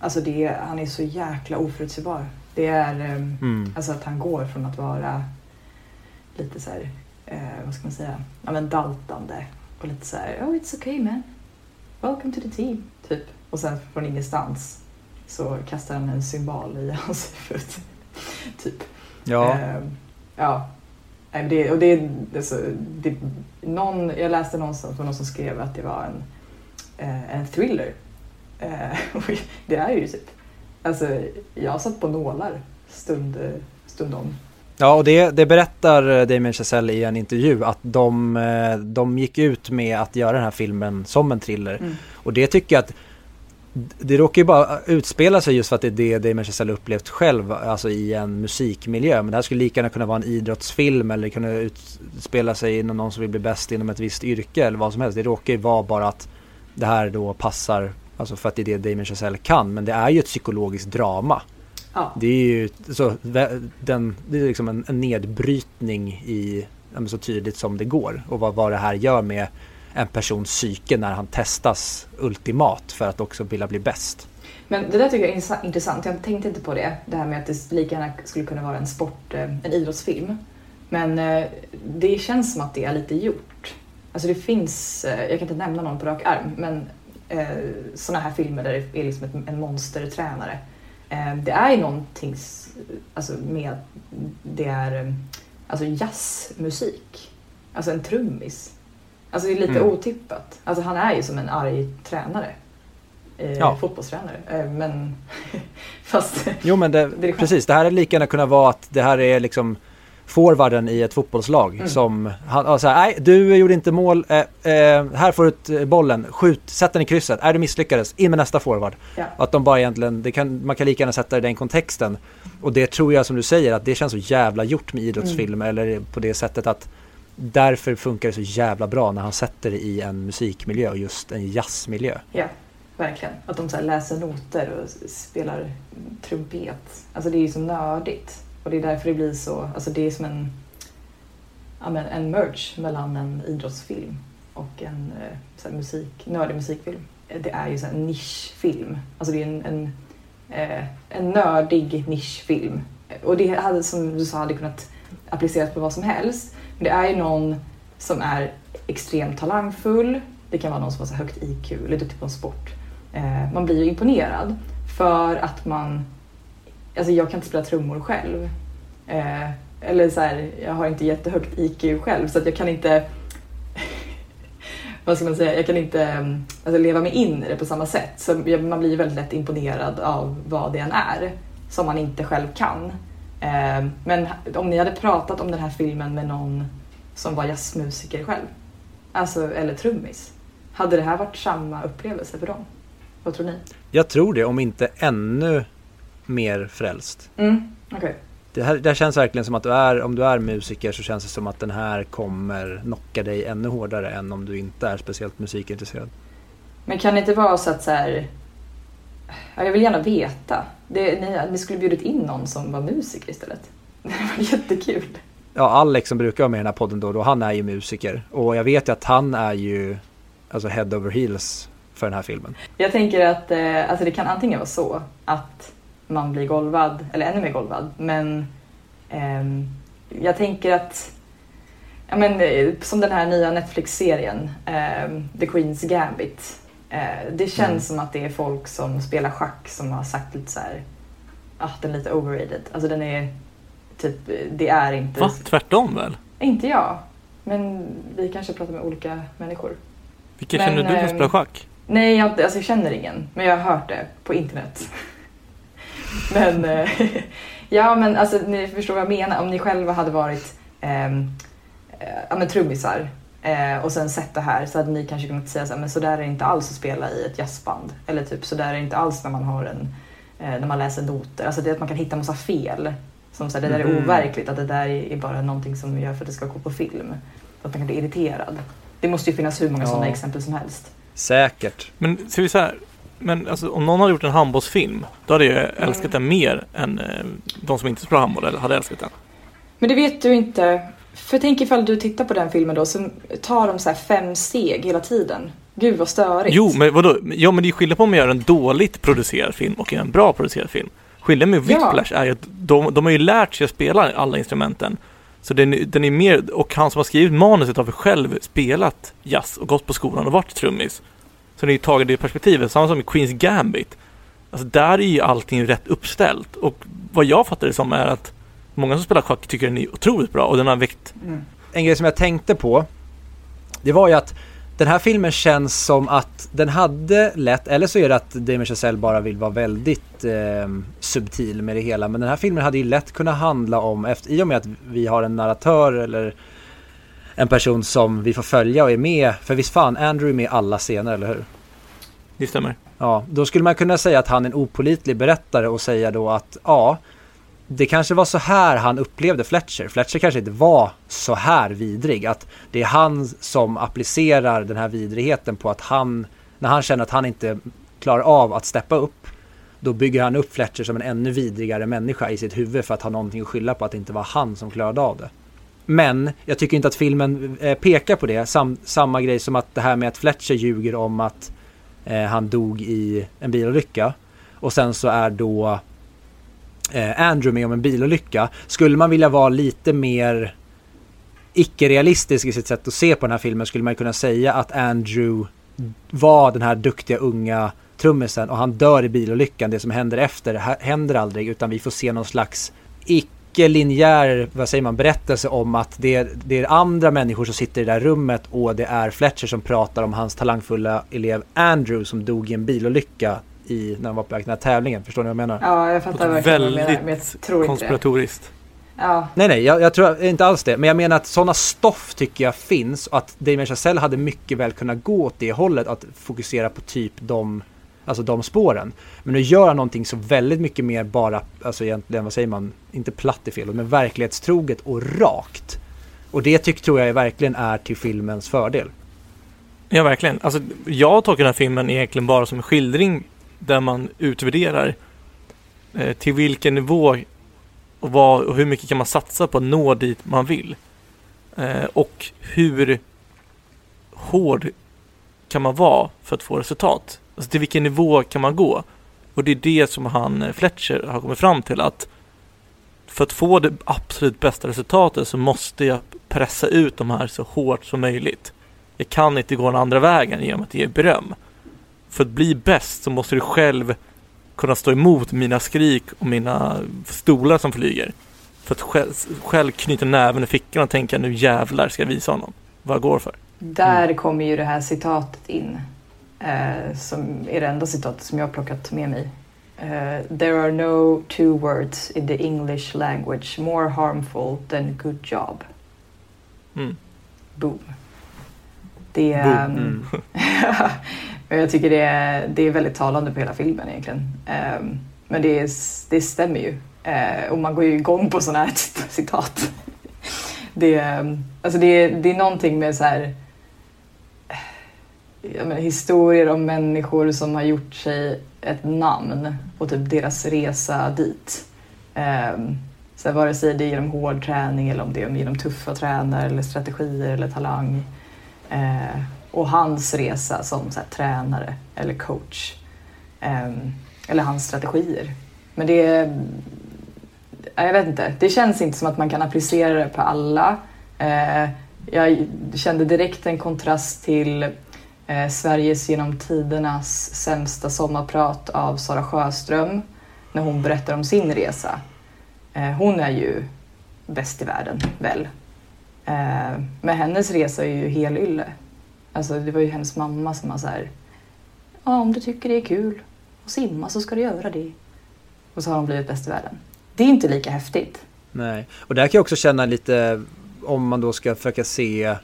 Alltså det är, han är så jäkla oförutsägbar. Det är ehm, Mm. alltså att han går från att vara lite så här, eh, vad ska man säga, ja men daltande och lite så här, oh it's okay man. Welcome to the team, typ. Och sen från ingenstans så kastar han en symbol i hans huvud. typ. Ja, Ehm, ja. Nej, Det, och det, alltså, det, någon, jag läste någonstans någon som skrev att det var en, eh, en thriller. Eh, det är ju typ. Alltså, jag satt på nålar stund, stundom. ja och det, det berättar eh, Damien Chazelle i en intervju att de, eh, de gick ut med att göra den här filmen som en thriller. Mm. Och det tycker jag att det råkar ju bara utspela sig just för att det är det Damien Chazelle upplevt själv, alltså i en musikmiljö. Men det här skulle lika gärna kunna vara en idrottsfilm eller kunna utspela sig inom någon som vill bli bäst inom ett visst yrke eller vad som helst. Det råkar ju vara bara att det här då passar, alltså för att det är det Damien Chazelle kan. Men det är ju ett psykologiskt drama. Ja. Det är ju så, den, det är liksom en, en nedbrytning i, så tydligt som det går. Och vad, vad det här gör med en persons psyke när han testas ultimat för att också vilja bli bäst. Men det där tycker jag är intressant. Jag tänkte inte på det. Det här med att det lika gärna skulle kunna vara en sport, eh, en idrottsfilm. Men eh, det känns som att det är lite gjort. Alltså det finns, eh, jag kan inte nämna någon på rak arm, men sådana här filmer där det är liksom en monstertränare. Det är ju någonting alltså med det är alltså jazzmusik. Alltså en trummis. Alltså det är lite Mm. otippat. Alltså han är ju som en arg tränare. Eh, Ja. Fotbollstränare. Eh, men fast Jo men det, Det precis, det här är lika gärna kunna vara att det här är liksom forwarden i ett fotbollslag Mm. som, han, här, nej du gjorde inte mål, eh, eh, här får du ett, eh, bollen, skjut, sätt den i krysset, är du misslyckades, in med nästa forward. Ja. Att de bara egentligen, kan, man kan lika gärna sätta det i den kontexten. Och det tror jag som du säger att det känns så jävla gjort med idrottsfilm eller på det sättet att därför funkar det så jävla bra när han sätter det i en musikmiljö och just en jazzmiljö. Ja, verkligen. Att de så här läser noter och spelar trumpet. Alltså det är ju så nördigt. Och det är därför det blir så, alltså det är som en, ja, men en merge mellan en idrottsfilm och en eh, så här musik, nördig musikfilm. Det är ju så här en nischfilm. Alltså det är en, en, eh, en nördig nischfilm. Och det hade, som du sa, hade kunnat appliceras på vad som helst. Det är ju någon som är extremt talangfull. Det kan vara någon som har så högt IQ eller duktig på en sport. Eh, man blir ju imponerad för att man... Alltså jag kan inte spela trummor själv. Eh, eller så här, jag har inte jättehögt IQ själv så att jag kan inte... vad ska man säga? Jag kan inte mm, alltså, leva mig in i det på samma sätt. Så man blir ju väldigt lätt imponerad av vad det än är som man inte själv kan. Eh, men om ni hade pratat om den här filmen med någon som var jazzmusiker själv, alltså, eller trummis, hade det här varit samma upplevelse för dem? Vad tror ni? Jag tror det, om inte ännu mer frälst. Mm, okej. Det här, det här känns verkligen som att du är, om du är musiker så känns det som att den här kommer knocka dig ännu hårdare än om du inte är speciellt musikintresserad. Men kan det inte vara så att så här, ja, jag vill gärna veta. Det, ni, ni skulle bjudit in någon som var musiker istället. Det var jättekul. Ja, Alex som brukar vara med i den här podden då, då han är ju musiker. Och jag vet ju att han är ju alltså head over heels för den här filmen. Jag tänker att eh, alltså det kan antingen vara så att man blir golvad, eller ännu mer golvad, men ehm, jag tänker att ja, men, eh, som den här nya Netflix-serien, ehm, The Queen's Gambit. Eh, det känns Mm. som att det är folk som spelar schack som har sagt lite så här, ah, den är lite overrated. Alltså den är typ, det är inte... Va? Tvärtom väl? Inte jag, men vi kanske pratar med olika människor. Vilka Men, känner du som ehm, spelar schack? Nej, jag, alltså jag känner ingen, men jag har hört det på internet. men eh, Ja, men alltså ni förstår vad jag menar. Om ni själva hade varit ehm, eh, ja, men trummisar eh, och sen sett det här så hade ni kanske kunnat säga så här, men så där är det inte alls att spela i ett jazzband. Eller typ så där är det inte alls när man har en, eh, när man läser noter. Alltså det är att man kan hitta massa fel. Som så här, det där är Mhm. overkligt, att det där är bara någonting som gör för att det ska gå på film. Så att man kan bli irriterad. Det måste ju finnas hur många Ja. sådana exempel som helst. Säkert. Men ser vi så här. Men alltså, om någon hade gjort en handbollsfilm, då hade jag Mm. älskat den mer än eh, de som inte spelar handboll eller hade älskat den. Men det vet du inte. För tänk ifall du tittar på den filmen då så tar de så här fem steg hela tiden. Gud vad störigt. Jo, men vadå? Ja, men det är skillnad på om man gör en dåligt producerad film och en bra producerad film. Skillnaden med Ja. Whiplash är ju att de, de har ju lärt sig att spela alla instrumenten. Så den, den är mer, och han som har skrivit manuset har väl själv spelat jazz och gått på skolan och varit trummis. Så det är ju tagit det perspektivet, samma som i Queens Gambit. Alltså där är ju allting rätt uppställt och vad jag fattar det som är att många som spelar schack tycker den är otroligt bra och den har väckt Mm. En grej som jag tänkte på, det var ju att den här filmen känns som att den hade lätt, eller så är det att Damien Chazelle bara vill vara väldigt eh, subtil med det hela. Men den här filmen hade ju lätt kunnat handla om, efter, i och med att vi har en narratör eller en person som vi får följa och är med, för visst fan, Andrew är med i alla scener, eller hur? Det stämmer. Ja, då skulle man kunna säga att han är en opolitlig berättare och säga då att ja, det kanske var så här han upplevde Fletcher. Fletcher kanske inte var så här vidrig. Att det är han som applicerar den här vidrigheten på att han, när han känner att han inte klarar av att steppa upp, då bygger han upp Fletcher som en ännu vidrigare människa i sitt huvud för att ha någonting att skylla på att det inte var han som klarade av det. Men jag tycker inte att filmen eh, pekar på det. Sam, samma grej som att det här med att Fletcher ljuger om att eh, han dog i en bilolycka. Och sen så är då Eh, Andrew med om en bilolycka. Skulle man vilja vara lite mer icke-realistisk i sitt sätt att se på den här filmen skulle man kunna säga att Andrew var den här duktiga unga trummisen och han dör i bilolyckan. Det som händer efter händer aldrig utan vi får se någon slags icke-linjär, vad säger man, berättelse om att det är, det är andra människor som sitter i det där rummet och det är Fletcher som pratar om hans talangfulla elev Andrew som dog i en bilolycka i, när han var på väg till den här tävlingen. Förstår ni vad jag menar? Ja, jag fattar verkligen vad du menar, men jag Väldigt tror inte det. konspiratoriskt. Ja, Nej, nej, jag, jag tror inte alls det. Men jag menar att sådana stoff tycker jag finns och att Damien Chazelle hade mycket väl kunnat gå åt det hållet att fokusera på typ de, alltså de spåren. Men nu gör han någonting så väldigt mycket mer bara, alltså egentligen, vad säger man, inte platt i fel, men verklighetstroget och rakt. Och det tycker tror jag verkligen är till filmens fördel. Ja, verkligen. Alltså, jag tolkar den här filmen egentligen bara som en skildring där man utvärderar eh, till vilken nivå och, vad, och hur mycket kan man satsa på att nå dit man vill. Eh, och hur hård kan man vara för att få resultat? Alltså till vilken nivå kan man gå? Och det är det som han, eh, Fletcher, har kommit fram till att för att få det absolut bästa resultatet så måste jag pressa ut de här så hårt som möjligt. Jag kan inte gå den andra vägen genom att ge beröm. För att bli bäst så måste du själv kunna stå emot mina skrik och mina stolar som flyger. För att själv, själv knyta näven i fickan och tänka nu jävlar ska jag visa honom vad jag går för. där kommer ju det här citatet in. Eh, som är det enda citatet som jag har plockat med mig. Eh, There are no two words in the English language more harmful than good job. Mm. Boom. Det, Boom. ehm, Mm. Jag tycker det är, det är väldigt talande på hela filmen egentligen. Ehm, men det, är, det stämmer ju. Eh, och man går ju igång på sådana här typ citat. Det, är, alltså det, det är någonting med så här jag menar, historier om människor som har gjort sig ett namn och typ deras resa dit. Ehm, så här, vare sig det är genom hård träning eller om det är genom tuffa tränare eller strategier eller talang. Eh, och hans resa som så här, tränare eller coach. Um, eller hans strategier. Men det är... Jag vet inte. Det känns inte som att man kan applicera det på alla. Uh, jag kände direkt en kontrast till uh, Sveriges genom tidernas sämsta sommarprat av Sara Sjöström när hon berättar om sin resa. Uh, hon är ju bäst i världen, väl? Men hennes resa är ju helylle. Alltså det var ju hennes mamma som var så här. Ja, om du tycker det är kul att simma så ska du göra det. Och så har hon blivit bäst i världen. det är inte lika häftigt. Nej, och där kan jag också känna lite om man då ska försöka se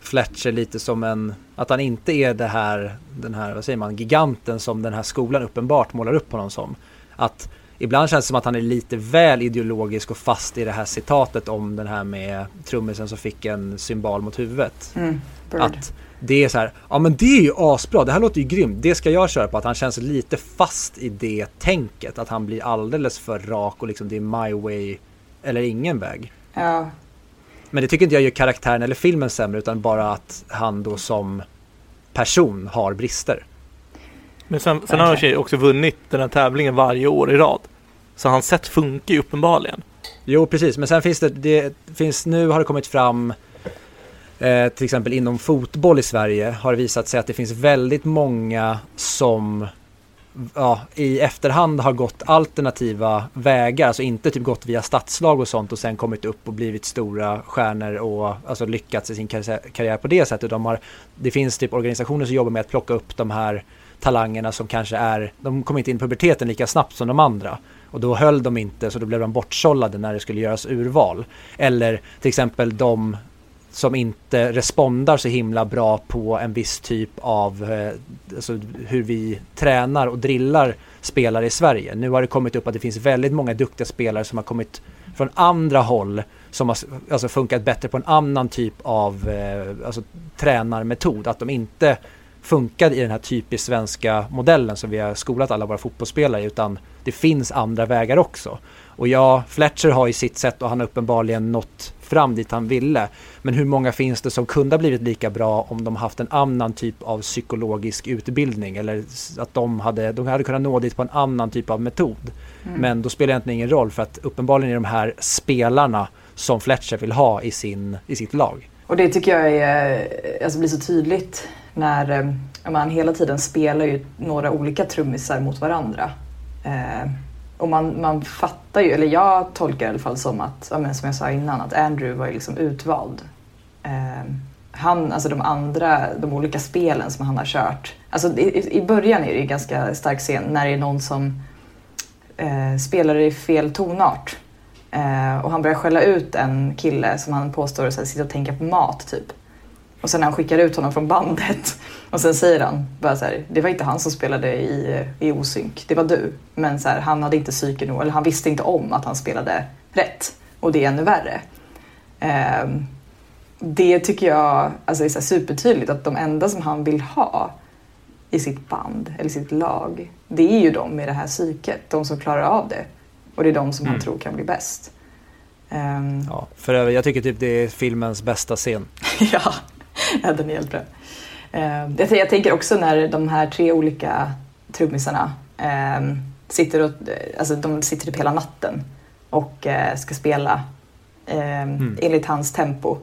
Fletcher lite som en, att han inte är det här, den här, vad säger man, giganten som den här skolan uppenbart målar upp honom som. Att ibland känns det som att han är lite väl ideologisk och fast i det här citatet om den här med trummisen som fick en symbol mot huvudet. Mm. Att det är så här, ja men det är ju asbra, det här låter ju grymt, det ska jag köra på. Att han känns lite fast i det tänket, att han blir alldeles för rak och liksom det är my way eller ingen väg. Ja, Men det tycker inte jag gör karaktären eller filmen sämre utan bara att han då som person har brister. Men sen, sen har han också vunnit den här tävlingen varje år i rad. Så hans sätt funkar ju uppenbarligen. Jo precis, men sen finns det, det finns, nu har det kommit fram eh, till exempel inom fotboll i Sverige har det visat sig att det finns väldigt många som ja, i efterhand har gått alternativa vägar, alltså inte typ gått via stadslag och sånt och sen kommit upp och blivit stora stjärnor och alltså lyckats i sin karriär- karriär på det sättet. De har, det finns typ organisationer som jobbar med att plocka upp de här talangerna som kanske är, de kom inte in i puberteten lika snabbt som de andra. Och då höll de inte så då blev de bortsållade när det skulle göras urval. Eller till exempel de som inte respondar så himla bra på en viss typ av eh, alltså hur vi tränar och drillar spelare i Sverige. Nu har det kommit upp att det finns väldigt många duktiga spelare som har kommit från andra håll som har alltså funkat bättre på en annan typ av eh, alltså, tränarmetod. Att de inte funkar i den här typiskt svenska modellen som vi har skolat alla våra fotbollsspelare i, utan det finns andra vägar också. Och ja, Fletcher har ju sitt sätt och han har uppenbarligen nått fram dit han ville. Men hur många finns det som kunde ha blivit lika bra om de haft en annan typ av psykologisk utbildning eller att de hade, de hade kunnat nå dit på en annan typ av metod. Mm. Men då spelar det egentligen ingen roll för att uppenbarligen är de här spelarna som Fletcher vill ha i, sin, i sitt lag. Och det tycker jag är, alltså blir så tydligt när eh, man hela tiden spelar ju några olika trummisar mot varandra. Eh, och man, man fattar ju, eller jag tolkar i alla fall som att, ja, men som jag sa innan, att Andrew var ju liksom utvald. Eh, han, alltså de andra, de olika spelen som han har kört. Alltså i, i början är det ju en ganska stark scen när det är någon som eh, spelar i fel tonart. Eh, och han börjar skälla ut en kille som han påstår så här, sitter och tänker på mat typ. Och sen när han skickar ut honom från bandet och sen säger han bara så här, det var inte han som spelade i, i osynk, det var du. Men så här, han hade inte psyke nog, eller han visste inte om att han spelade rätt. Och det är ännu värre. Eh, det tycker jag alltså, är så supertydligt att de enda som han vill ha i sitt band eller sitt lag, det är ju de med det här psyket, de som klarar av det. Och det är de som han Mm. tror kan bli bäst. Ehm, Ja, för övrigt, jag tycker typ det är filmens bästa scen. ja, ja, den är helt bra. Ehm, jag, tänker också när de här tre olika trummisarna ehm, sitter och, alltså de sitter typ hela natten och eh, ska spela ehm, Mm. enligt hans tempo.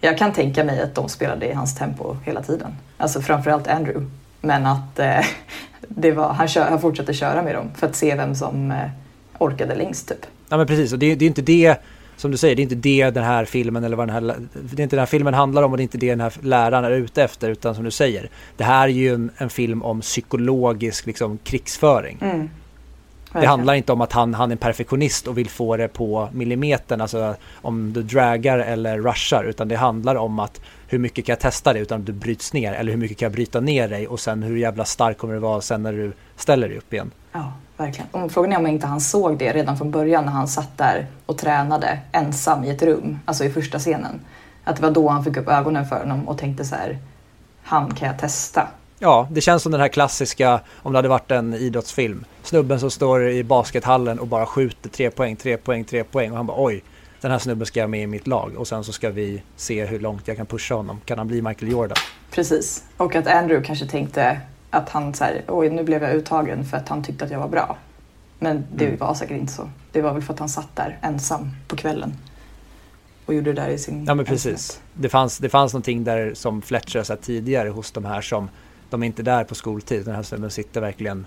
Jag kan tänka mig att de spelade i hans tempo hela tiden. Alltså framförallt Andrew. Men att eh, det var, han, kör, han fortsatte köra med dem för att se vem som eh, orkade längst typ. Ja men precis, och det, det är inte det som du säger, det är inte det den här filmen eller vad den här, det är inte den här filmen handlar om och det är inte det den här läraren är ute efter utan som du säger, det här är ju en, en film om psykologisk liksom, krigsföring. Mm. Det handlar inte om att han, han är perfektionist och vill få det på millimetern, alltså om du draggar eller rushar, utan det handlar om att hur mycket kan jag testa det utan att du bryts ner eller hur mycket kan jag bryta ner dig och sen hur jävla stark kommer du vara sen när du ställer dig upp igen. Ja, verkligen. Och frågan är om inte han såg det redan från början när han satt där och tränade ensam i ett rum, alltså i första scenen. Att det var då han fick upp ögonen för honom och tänkte så här, han kan jag testa. Ja, det känns som den här klassiska, om det hade varit en idrottsfilm. Snubben som står i baskethallen och bara skjuter tre poäng, tre poäng, tre poäng och han bara oj, den här snubben ska jag med i mitt lag och sen så ska vi se hur långt jag kan pusha honom. Kan han bli Michael Jordan? Precis. Och att Andrew kanske tänkte att han så här, oj nu blev jag uttagen för att han tyckte att jag var bra. Men det Mm. var säkert inte så. Det var väl för att han satt där ensam på kvällen. Och gjorde det där i sin Ja men precis. ensamhet. Det fanns, det fanns någonting där som Fletcher har sett tidigare hos de här som, de är inte där på skoltid. Den här snubben sitter verkligen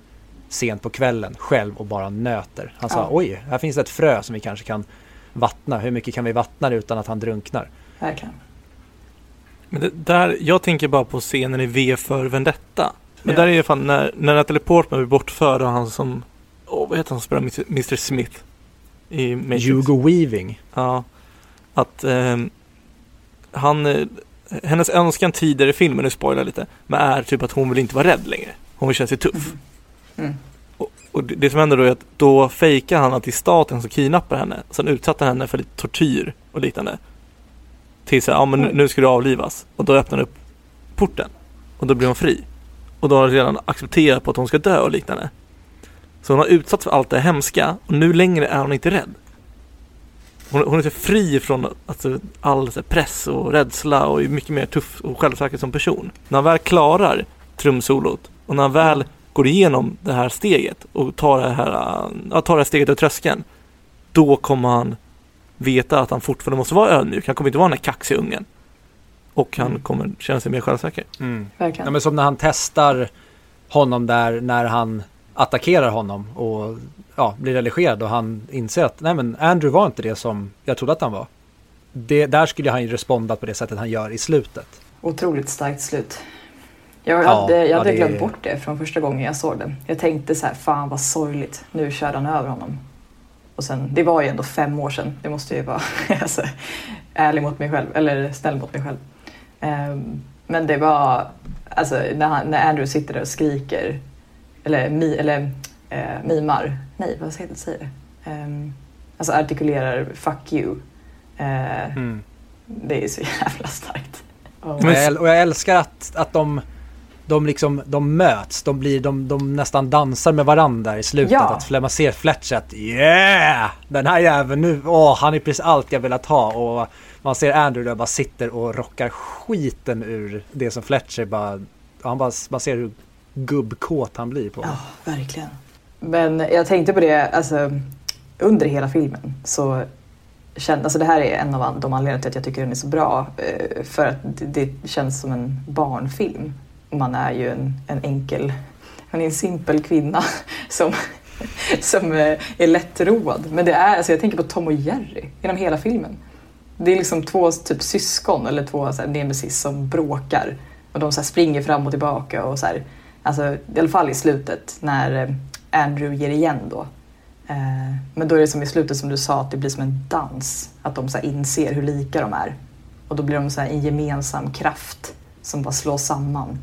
sent på kvällen själv och bara nöter. Han sa Ja. oj, här finns det ett frö som vi kanske kan vattna. Hur mycket kan vi vattna det utan att han drunknar? Verkligen. Men det, där, jag tänker bara på scenen i V för Vendetta. Men Ja. där är det fan när, när Natalie Portman blir bortförd och han som, åh vad heter han som spelar Mr. Smith? i Matrix. Hugo Weaving. Ja. Att ehm, han, eh, hennes önskan tidigare i filmen, nu spoilar lite, men är typ att hon vill inte vara rädd längre. Hon vill känna sig tuff. Mm. Och, och det, som händer då är att då fejkar han att det är staten som kidnappar henne. Sen utsatte han henne för lite tortyr och liknande. Till så här, ja men nu- ska du avlivas. Och då öppnar han upp porten. Och då blir hon fri. Och då har han redan accepterat på att hon ska dö och liknande. Så hon har utsatts för allt det hemska och nu längre är hon inte rädd. Hon, hon är så fri från alltså, all så här, press och rädsla och är mycket mer tuff och självsäker som person. När han väl klarar trumsolot och när han väl går igenom det här steget och tar det här, äh, ja, tar det här steget över tröskeln. Då kommer han veta att han fortfarande måste vara ödmjuk. Han kommer inte vara den här kaxiga ungen. Och han Mm. kommer känna sig mer självsäker. Verkligen. Ja, men som när han testar honom där när han attackerar honom och ja, blir religerad och han inser att nej men Andrew var inte det som jag trodde att han var. Det, där skulle han ju respondat på det sättet han gör i slutet. Otroligt starkt slut. Jag Ja, hade, jag ja, hade det- glömt bort det från första gången jag såg den. Jag tänkte så här, fan vad sorgligt, nu körde han över honom. Och sen, det var ju ändå fem år sedan, det måste ju vara alltså, ärlig mot mig själv, eller snäll mot mig själv. Ehm, men det var, alltså när, han, när Andrew sitter där och skriker, eller, mi, eller eh, mimar, nej vad säger det? Säger det? Ehm, alltså artikulerar 'fuck you'. Eh, Det är så jävla starkt. Och- Och, jag, och jag älskar att, att de, de, liksom, de möts, de, blir, de, de nästan dansar med varandra i slutet. Ja. Att Fle- man ser Fletcher att yeah! Den här jäveln nu, åh han är precis allt jag velat ha. Och man ser Andrew där bara sitter och rockar skiten ur det som Fletcher bara, han bara, man ser hur gubbkåt han blir på. Ja, verkligen. Men jag tänkte på det, alltså under hela filmen så kände, alltså det här är en av de anledningarna till att jag tycker den är så bra. Eh, för att det, känns som en barnfilm. Man är ju en, en enkel, man är en simpel kvinna som, som eh, är lättroad. Men det är, alltså jag tänker på Tom och Jerry genom hela filmen. Det är liksom två typ syskon eller två så här, nemesis som bråkar. Och de så här, springer fram och tillbaka och så här, Alltså i alla fall i slutet när eh, Andrew ger igen då. Eh, Men då är det som i slutet som du sa att det blir som en dans. Att de så inser hur lika de är. Och då blir de så här en gemensam kraft som bara slår samman.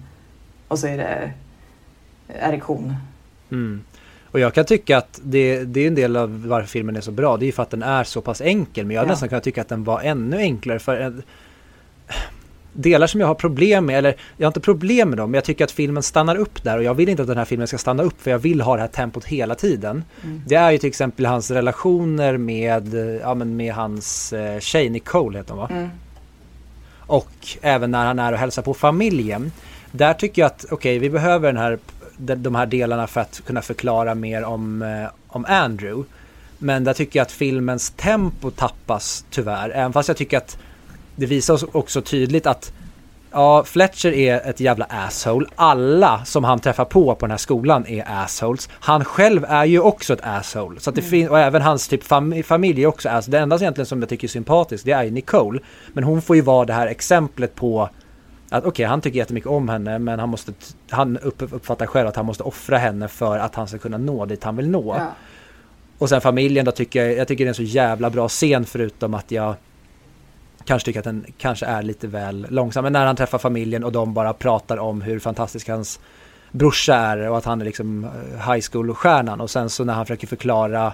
Och så är det erektion. Mm. Och jag kan tycka att det, det är en del av varför filmen är så bra. Det är ju för att den är så pass enkel. Men jag hade Ja. nästan kunnat tycka att den var ännu enklare. För en, delar som jag har problem med, eller jag har inte problem med dem, men jag tycker att filmen stannar upp där. Och jag vill inte att den här filmen ska stanna upp, för jag vill ha det här tempot hela tiden. Mm. Det är ju till exempel hans relationer med, ja, men med hans eh, tjej, Nicole heter hon va? Mm. Och även när han är och hälsar på familjen. Där tycker jag att, okej, vi behöver den här, de, de här delarna för att kunna förklara mer om, eh, om Andrew. Men där tycker jag att filmens tempo tappas tyvärr. Även fast jag tycker att det visar oss också tydligt att Ja, Fletcher är ett jävla asshole. Alla som han träffar på på den här skolan är assholes. Han själv är ju också ett asshole. Så det fin- och även hans typ fam- familj är också assholes. Det enda egentligen som jag tycker är sympatiskt det är ju Nicole. Men hon får ju vara det här exemplet på att okej, han tycker jättemycket om henne men han, måste, han upp, uppfattar själv att han måste offra henne för att han ska kunna nå dit han vill nå. Ja. Och sen familjen då tycker jag, jag tycker det är en så jävla bra scen förutom att jag kanske tycker att den kanske är lite väl långsam. Men när han träffar familjen och de bara pratar om hur fantastisk hans brorsa är och att han är liksom eh, high school-stjärnan och sen så när han försöker förklara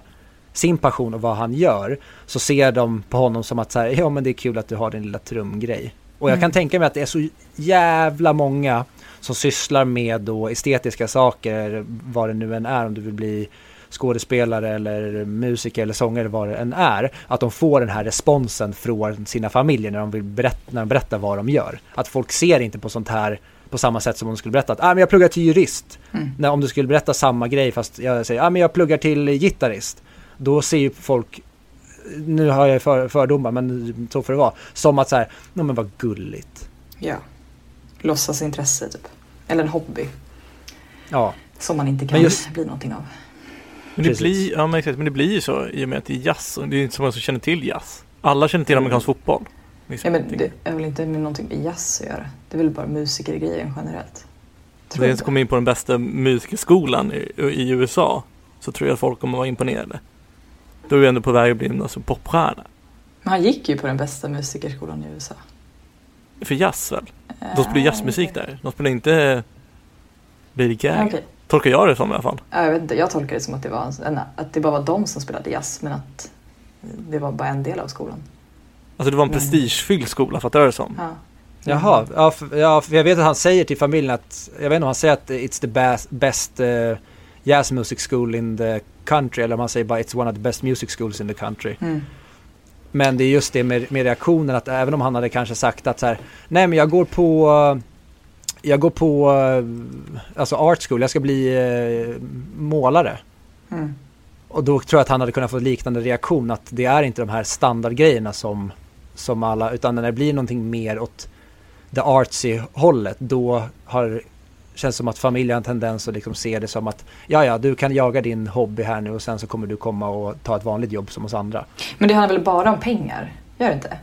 sin passion och vad han gör så ser de på honom som att så här, ja men det är kul att du har din lilla trumgrej. Och jag Mm. kan tänka mig att det är så jävla många som sysslar med då estetiska saker, vad det nu än är, om du vill bli skådespelare eller musiker eller sångare vad det än är, att de får den här responsen från sina familjer när de, vill berätta, när de berättar vad de gör. Att folk ser inte på sånt här på samma sätt som om de skulle berätta att ah, men jag pluggar till jurist. Mm. När, om du skulle berätta samma grej fast jag säger ah, men jag pluggar till gitarrist. Då ser ju folk, nu har jag för, fördomar men så får det vara, som att så här, nej men vad gulligt. ja. Låtsas intresse typ. Eller en hobby. Ja, Som man inte kan just- bli någonting av. Men det, blir, ja, men, exakt, men det blir ju så i och med att det är jazz och det är inte så många som känner till jazz. Alla känner till amerikansk fotboll. Liksom. Ja, men det är väl inte med någonting med jazz att göra. Det är väl bara musikergrejen generellt. Om det ens kommer in på den bästa musikerskolan i, i USA så tror jag att folk kommer vara imponerade. Då är du ändå på väg att bli en alltså, popstjärna. Men han gick ju på den bästa musikerskolan i USA. För jazz väl? De spelar jazzmusik där. De spelar inte Lady Gaga. okej. Tolkar jag det som i alla fall. Ja, Jag, vet inte, jag tolkar det som att det, var, en- att det bara var de som spelade jazz men att det var bara en del av skolan. Alltså det var en Mm. prestigefylld skola, fattar du det som? Ja. Jaha, ja, för, ja, för jag vet att han säger till familjen att, jag vet inte om han säger att it's the best, best uh, jazz music school in the country eller om han säger bara it's one of the best music schools in the country. Mm. Men det är just det med, med reaktionen att även om han hade kanske sagt att så här, nej men jag går på, eh, jag går på, eh, alltså art school, jag ska bli eh, målare. Mm. Och då tror jag att han hade kunnat få liknande reaktion att det är inte de här standardgrejerna som, som alla, utan när det blir någonting mer åt det artsy hållet då har känns som att familjen har en tendens att liksom se det som att ja ja du kan jaga din hobby här nu och sen så kommer du komma och ta ett vanligt jobb som oss andra. Men det handlar väl bara om pengar? Gör det inte?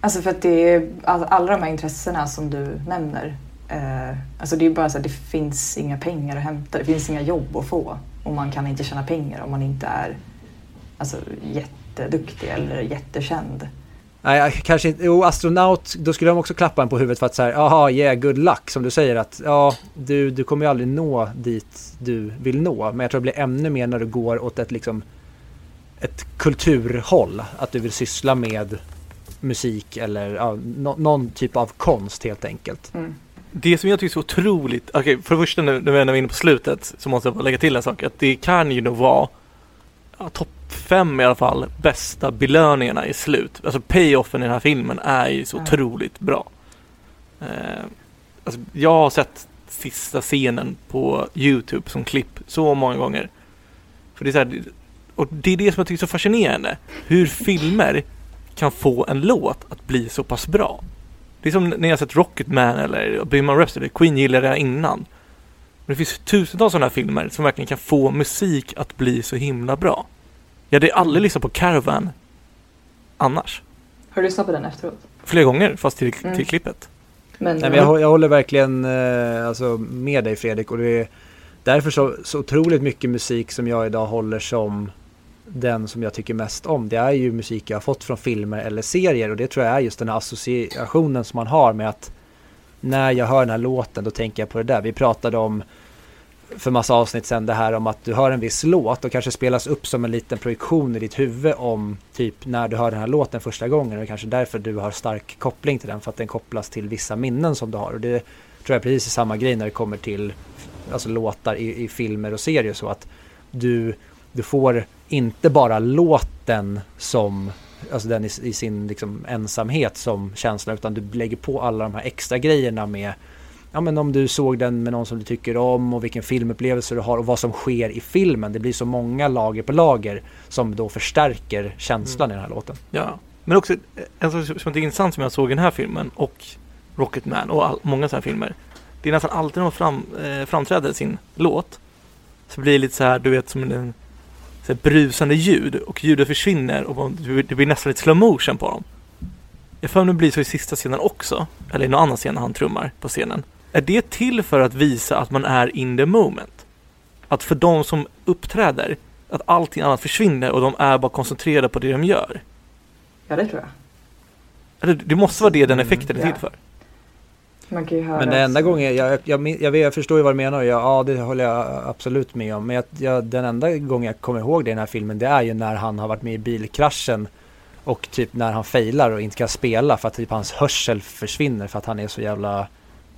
Alltså för att det är all- alla de här intressena som du nämner. Eh, alltså det är bara så att det finns inga pengar att hämta. Det finns inga jobb att få. Och man kan inte tjäna pengar om man inte är alltså, jätteduktig eller jättekänd. Nej, kanske inte, jo astronaut, då skulle de också klappa en på huvudet för att säga jaha yeah good luck som du säger att ja du, du kommer ju aldrig nå dit du vill nå. Men jag tror det blir ännu mer när du går åt ett liksom ett kulturhåll. Att du vill syssla med musik eller ja, nå- någon typ av konst helt enkelt. Mm. Det som jag tycker är så otroligt, okej för det första nu när vi är inne på slutet så måste jag bara lägga till en sak. Att det kan ju nog vara ja, topp fem i alla fall bästa belöningarna i slut. Alltså payoffen i den här filmen är ju så Ja. otroligt bra. Eh, alltså, jag har sett sista scenen på Youtube som klipp så många gånger. För det är så här, och det är det som jag tycker är så fascinerande. Hur filmer kan få en låt att bli så pass bra. Det är som när jag sett Rocketman eller Bohemian Rhapsody. Queen gillade jag innan. Men det finns tusentals sådana här filmer som verkligen kan få musik att bli så himla bra. Jag hade aldrig lyssnat på Caravan annars. Har du lyssnat på den efteråt? Flera gånger, fast till, Mm. till klippet. Men, Nej, men jag, jag håller verkligen eh, alltså, med dig Fredrik och det är därför så, så otroligt mycket musik som jag idag håller som den som jag tycker mest om. Det är ju musik jag har fått från filmer eller serier och det tror jag är just den här associationen som man har med att när jag hör den här låten då tänker jag på det där. Vi pratade om för massa avsnitt sen det här om att du hör en viss låt och kanske spelas upp som en liten projektion i ditt huvud om typ när du hör den här låten första gången och kanske därför du har stark koppling till den för att den kopplas till vissa minnen som du har och det tror jag är precis samma grej när det kommer till alltså låtar i, i filmer och serier så att du, du får inte bara låten som alltså den i, i sin liksom ensamhet som känsla utan du lägger på alla de här extra grejerna med ja men om du såg den med någon som du tycker om och vilken filmupplevelse du har och vad som sker i filmen. Det blir så många lager på lager som då förstärker känslan i den här låten. Ja. Men också en sak som är intressant som jag såg i den här filmen och Rocketman och all, många sådana här filmer. Det är nästan alltid när de fram, eh, framträder sin låt så blir det lite så här, du vet som en så brusande ljud och ljudet försvinner och det blir nästan lite slow motion på dem. Jag får mig det blir så i sista scenen också, eller i någon annan scen när han trummar på scenen. Är det till för att visa att man är in the moment? Att för de som uppträder, att allting annat försvinner och de är bara koncentrerade på det de gör? Ja, det tror jag. Eller det måste vara det den Mm. effekten är till för. Man kan ju höra Men det enda gången, jag, jag, jag, vet- jag förstår ju vad du menar jag, ja det håller jag absolut med om. Men jag, jag, den enda gången jag kommer ihåg det i den här filmen det är ju när han har varit med i bilkraschen och typ när han failar och inte kan spela för att typ hans hörsel försvinner för att han är så jävla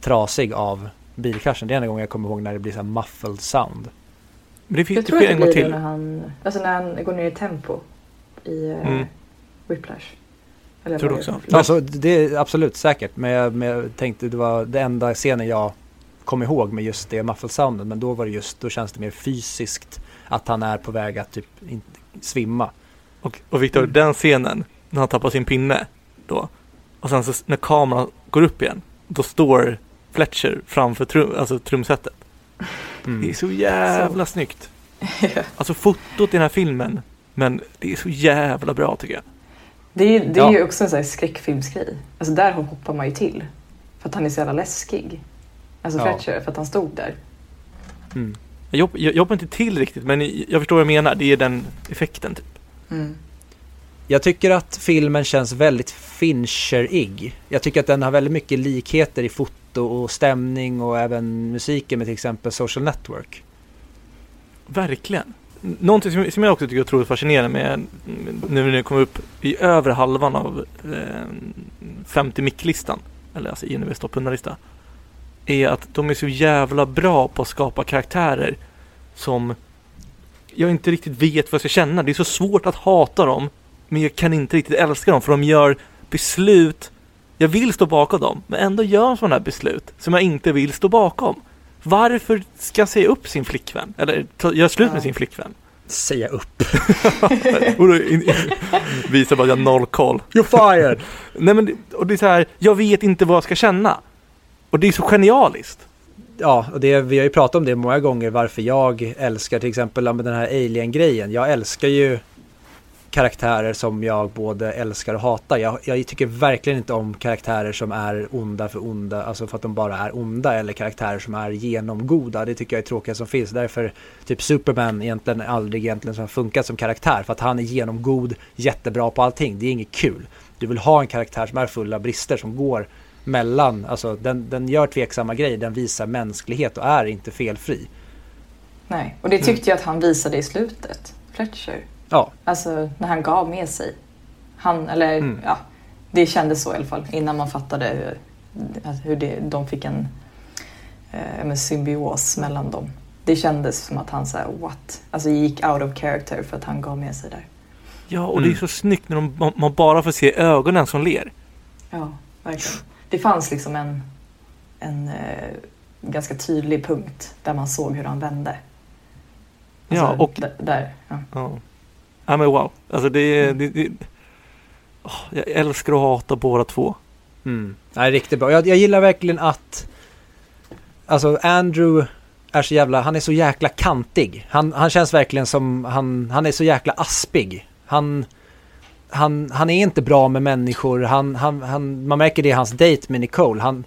trasig av bilkraschen. Det är enda gången jag kommer ihåg när det blir så här muffled sound. Men det, finns, Jag det tror en det gång blir det till. när han, alltså när han går ner i tempo i uh, Mm. Whiplash. Eller Tror du det är också? för- Alltså det är absolut säkert men jag, men jag tänkte det var det enda scenen jag kom ihåg med just det muffled sounden men då var det just, då känns det mer fysiskt att han är på väg att typ inte svimma. Och, och Victor, Mm. den scenen när han tappar sin pinne då och sen så när kameran går upp igen då står Fletcher framför trum, alltså trumsetet. Mm. Det är så jävla snyggt. Alltså fotot i den här filmen men det är så jävla bra tycker jag. Det är, det är Ja. ju också en sån här skräckfilmsgrej. Alltså där hoppar man ju till. För att han är så jävla läskig. Alltså Ja. Fletcher, för att han stod där. Mm. Jag, jag jobbar inte till riktigt men jag förstår vad jag menar. Det är den effekten typ. Mm. Jag tycker att filmen känns väldigt Fincherig. Jag tycker att den har väldigt mycket likheter i foto och stämning och även musiken med till exempel Social Network. Verkligen. Någonting som, som jag också tycker är otroligt fascinerande med nu när vi kommer upp i övre halvan av eh, 50 micklistan eller alltså INVs topp 100-lista, är att de är så jävla bra på att skapa karaktärer som jag inte riktigt vet vad jag ska känna. det är så svårt att hata dem, men jag kan inte riktigt älska dem för de gör beslut jag vill stå bakom dem, men ändå gör de sådana här beslut som jag inte vill stå bakom. Varför ska jag säga upp sin flickvän? Eller ta- göra slut med Ja. sin flickvän? Säga upp. Och då in- in- Visar bara att jag har noll koll. You're fired! Nej men, och det är så här, jag vet inte vad jag ska känna. Och det är så genialiskt. Ja, och det, vi har ju pratat om det många gånger varför jag älskar till exempel den här Alien-grejen. Jag älskar ju karaktärer som jag både älskar och hatar. Jag, jag tycker verkligen inte om karaktärer som är onda för onda, alltså för att de bara är onda eller karaktärer som är genomgoda. Det tycker jag är tråkiga som finns. Därför typ Superman egentligen aldrig egentligen som funkat som karaktär för att han är genomgod, jättebra på allting. Det är inget kul. Du vill ha en karaktär som är full av brister som går mellan, alltså den, den gör tveksamma grejer, den visar mänsklighet och är inte felfri. Nej, och det tyckte jag att han visade i slutet, Fletcher. Ja, Alltså när han gav med sig. Han, eller Mm. ja, det kändes så i alla fall innan man fattade hur, att hur det, de fick en eh, en symbios mellan dem. Det kändes som att han sa what? Alltså gick out of character för att han gav med sig där. Ja, och Mm. det är så snyggt när de, man- bara får se ögonen som ler. Ja, verkligen. Det fanns liksom en, en eh, ganska tydlig punkt där man såg hur han vände. Ja, Alltså, och- d- där. Ja. Ja, ja men wow. Alltså det är... Det, det, oh, jag älskar att hata båda två. mm. Nej, riktigt bra. Jag, jag gillar verkligen att Alltså Andrew är så jävla, han är så jäkla kantig. Han, han känns verkligen som, han, han är så jäkla aspig. Han, han, han är inte bra med människor. Han, han, han, man märker det i hans dejt med Nicole. Han,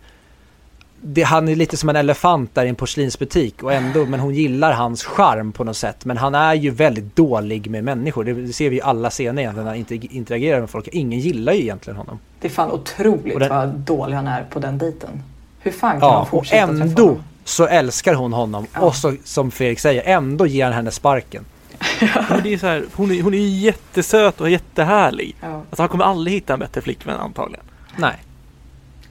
det, han är lite som en elefant där i en porslinsbutik och ändå, men hon gillar hans charm på något sätt. Men han är ju väldigt dålig med människor. Det, det ser vi i alla scener egentligen när han inte interagerar med folk. Ingen gillar ju egentligen honom. Det är fan otroligt Och den- vad dålig han är på den dejten. Hur fan kan Ja, man och fortsätta träffa ändå honom? så älskar hon honom. Ja. Och så, som Fredrik säger, ändå ger han henne sparken. Men det är så här, hon, är, hon är ju jättesöt och jättehärlig. Ja, Alltså han kommer aldrig hitta en bättre flickvän antagligen. Nej.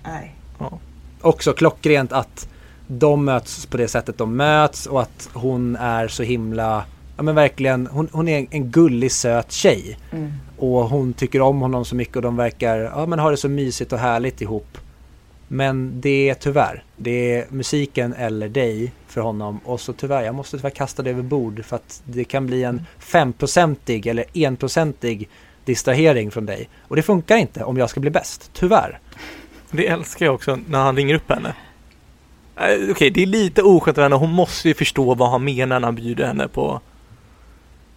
nej. Ja. Också klockrent att de möts på det sättet de möts och att hon är så himla, ja men verkligen, hon, hon är en, en gullig söt tjej. Mm. Och hon tycker om honom så mycket och de verkar, ja men ha det så mysigt och härligt ihop. Men det är tyvärr, det är musiken eller dig för honom och så tyvärr, jag måste tyvärr kasta det över bord för att det kan bli en femprocentig eller enprocentig distrahering från dig. Och det funkar inte om jag ska bli bäst, tyvärr. Det älskar jag också när han ringer upp henne. Okej, det är lite oskönt av henne. Hon måste ju förstå vad han menar när han bjuder henne på,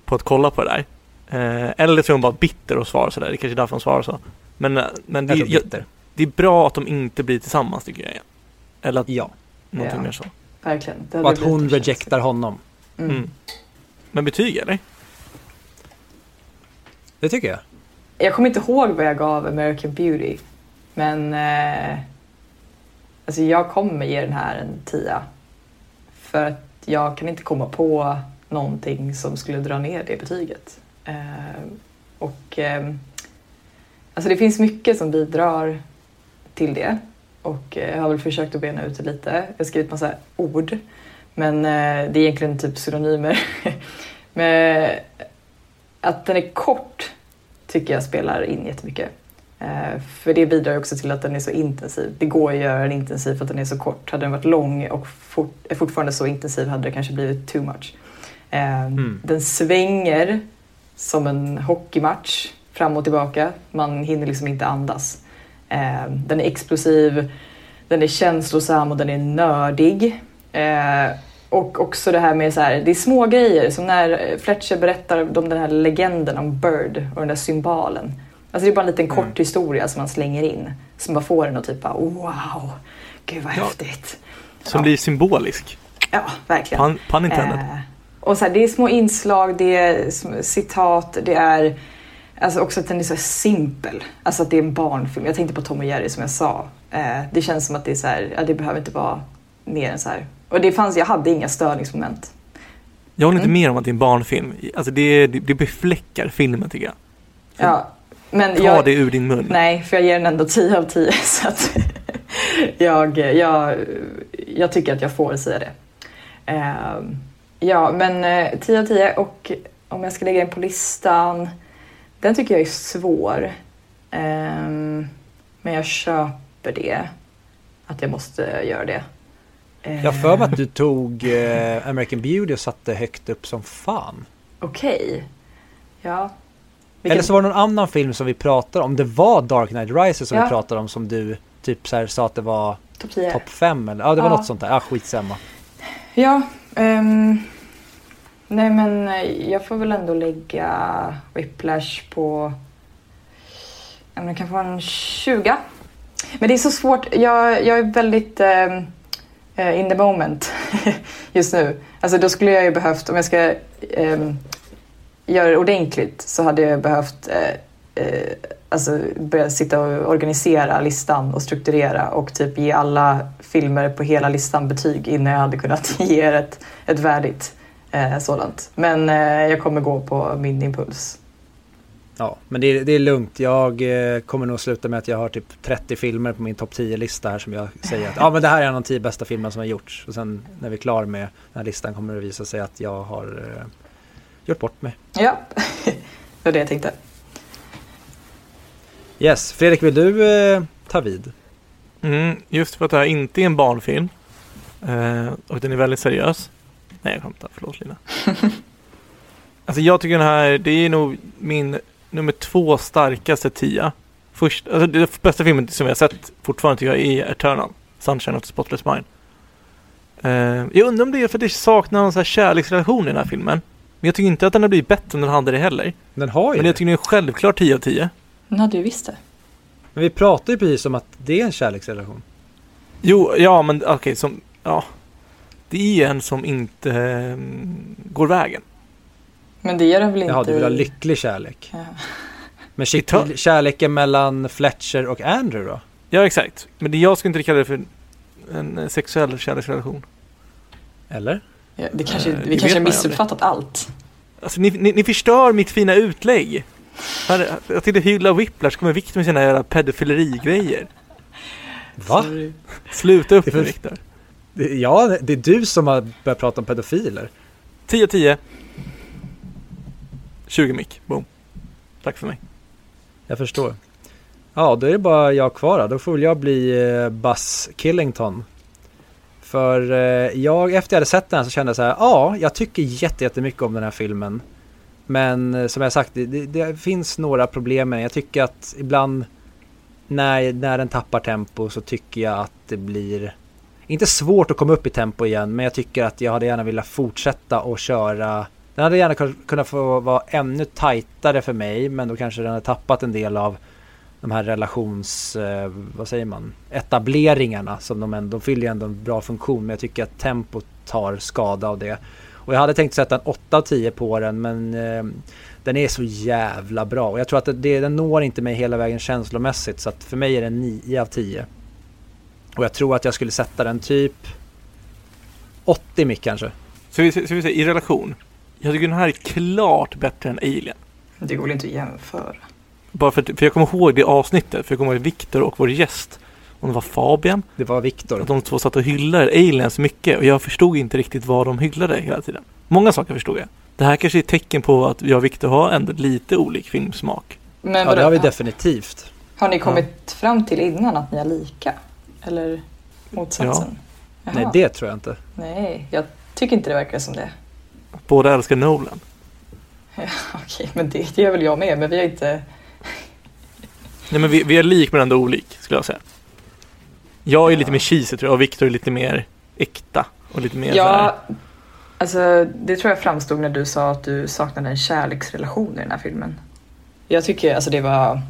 på att kolla på det där. Eh, eller så är hon bara bitter och svarar sådär. Det är kanske är därför hon svarar så. Men, men det, tror jag, det är bra att de inte blir tillsammans tycker jag. Eller att Ja, någonting Ja. mer så. Verkligen. Det och att hon rejectar honom. Mm. Mm. Men betyg eller? Det tycker jag. Jag kommer inte ihåg vad jag gav American Beauty. Men eh, alltså jag kommer ge den här en tia. För att jag kan inte komma på någonting som skulle dra ner det betyget. Eh, och eh, alltså det finns mycket som bidrar till det. Och eh, jag har väl försökt att bena ut det lite. Jag har skrivit massa ord. Men eh, det är egentligen typ synonymer. men eh, att den är kort tycker jag spelar in jättemycket. Eh, för det bidrar också till att den är så intensiv. Det går att göra den intensiv för att den är så kort. Hade den varit lång och fort, är fortfarande så intensiv hade det kanske blivit too much. Eh, Mm. Den svänger som en hockeymatch fram och tillbaka. Man hinner liksom inte andas. Eh, den är explosiv, den är känslosam och den är nördig. Eh, och också det här med så här, det är små grejer som när Fletcher berättar om den här legenden om Bird och den där symbolen. Alltså det är bara en liten kort Mm. historia som man slänger in. Som bara får en att typ bara, wow, gud vad Ja. häftigt. Som Ja. blir symbolisk. Ja, verkligen. Pun, pun intended. Eh, Och så här, det är små inslag, det är citat, det är alltså också att den är så simpel. Alltså att det är en barnfilm. Jag tänkte på Tom och Jerry som jag sa. Eh, det känns som att det är så här, ja, det behöver inte vara mer än så här. Och det fanns, jag hade inga störningsmoment. Jag håller inte Mm. med om att det är en barnfilm. Alltså det, det, det befläckar filmen tycker jag. Ja, men Ta jag, det ur din mun. Nej, för jag ger den ändå 10 av 10. Så att jag, jag, jag tycker att jag får säga det. Ehm, ja, men eh, 10 av 10 och om jag ska lägga den på listan, den tycker jag är svår. Ehm, men jag köper det, att jag måste göra det. Jag för mig att du tog eh, American Beauty och satte högt upp som fan. Okej. Ja. Eller så var det någon annan film som vi pratade om. Det var Dark Knight Rises som Ja. vi pratade om som du typ så här sa att det var Topp 10. topp 5 eller ja det var Ja. något sånt där. Ja skitsamma. Ja, ehm, nej men eh, jag får väl ändå lägga Whiplash på, ja men det kan få en 20. Men det är så svårt, jag, jag är väldigt eh, in the moment just nu. Alltså då skulle jag ju behövt, om jag ska ehm, göra det ordentligt så hade jag behövt eh, eh, alltså börja sitta och organisera listan och strukturera och typ ge alla filmer på hela listan betyg innan jag hade kunnat ge er ett, ett värdigt eh, sådant. Men eh, jag kommer gå på min impuls. Ja men det är, det är lugnt. Jag eh, kommer nog sluta med att jag har typ 30 filmer på min topp 10-lista här som jag säger att ja men det här är en av de 10 bästa filmerna som har gjorts. Och sen när vi är klar med den här listan kommer det visa sig att jag har eh, gjort bort mig. Ja, det var det jag tänkte. Yes, Fredrik vill du eh, ta vid? Mm, just för att det här inte är en barnfilm. Eh, och den är väldigt seriös. Nej, jag skämtar. Förlåt Lina. alltså jag tycker den här, det är nog min nummer två starkaste tia. Först, alltså den bästa filmen som jag har sett fortfarande tycker jag är Eternal. Sunshine of the Spotless Mind. Eh, jag undrar om det är för att det saknar någon så här kärleksrelation i den här filmen. Men jag tycker inte att den har blivit bättre än den hade det heller. Den har ju Men det. jag tycker den är självklart 10 av 10. Den hade ju visst det. Men vi pratar ju precis om att det är en kärleksrelation. Jo, ja men okej, som, ja. Det är en som inte eh, går vägen. Men det gör den väl inte Jaha, du vill ha lycklig kärlek. Ja. Men shit, kärleken mellan Fletcher och Andrew då? Ja, exakt. Men det, jag skulle inte kalla det för en eh, sexuell kärleksrelation. Eller? Ja, det kanske, Eh, det vi vet kanske har missuppfattat allt. Alltså ni, ni, ni förstör mitt fina utlägg. Här, jag tänkte hylla Whiplash, kommer Victor med sina jävla pedofilerigrejer. Va? Sorry. Sluta upp Det nu för- Victor. Det- Ja, det är du som har börjat prata om pedofiler. 10 av 10. 20 mick, boom. Tack för mig. Jag förstår. Ja, då är det bara jag kvar då. Då får väl jag bli eh, Buzz Killington. För eh, jag, efter jag hade sett den här så kände jag så här, ja, jag tycker jättemycket om den här filmen. Men eh, som jag sagt, det, det, finns några problem med den. Jag tycker att ibland när, när den tappar tempo så tycker jag att det blir inte svårt att komma upp i tempo igen, men jag tycker att jag hade gärna velat fortsätta och köra. Den hade gärna kunnat få vara ännu tajtare för mig, men då kanske den hade tappat en del av de här relations, eh, vad säger man, etableringarna som de ändå, de fyller ändå en bra funktion, men jag tycker att tempot tar skada av det. Och jag hade tänkt sätta en 8 av 10 på den, men eh, den är så jävla bra. Och jag tror att det, det, den når inte mig hela vägen känslomässigt, så att för mig är den 9 av 10. Och jag tror att jag skulle sätta den typ 80 mick kanske. Så vi, så vi säger i relation. Jag tycker den här är klart bättre än Alien. Det går väl inte att jämföra. Bara för, att- för jag kommer ihåg det avsnittet, för jag kommer ihåg Victor och vår gäst, om det var Fabian, Det var Viktor. att de två satt och hyllade aliens mycket och jag förstod inte riktigt vad de hyllade hela tiden. Många saker förstod jag. Det här kanske är ett tecken på att jag och Victor har ändå lite olik filmsmak. Men Ja, det har vi definitivt. har ni kommit fram till innan att ni är lika? Eller motsatsen? Jaha. Nej, det tror jag inte. Nej, jag tycker inte det verkar som det. Båda älskar Nolan. Okej, men det, det gör väl jag med, men vi har inte... Nej men vi, vi är lik men ändå olik, skulle jag säga. Jag är lite Ja. mer cheesy tror jag och Victor är lite mer äkta och lite mer Ja, alltså det tror jag framstod när du sa att du saknade en kärleksrelation i den här filmen. Jag tycker alltså det var,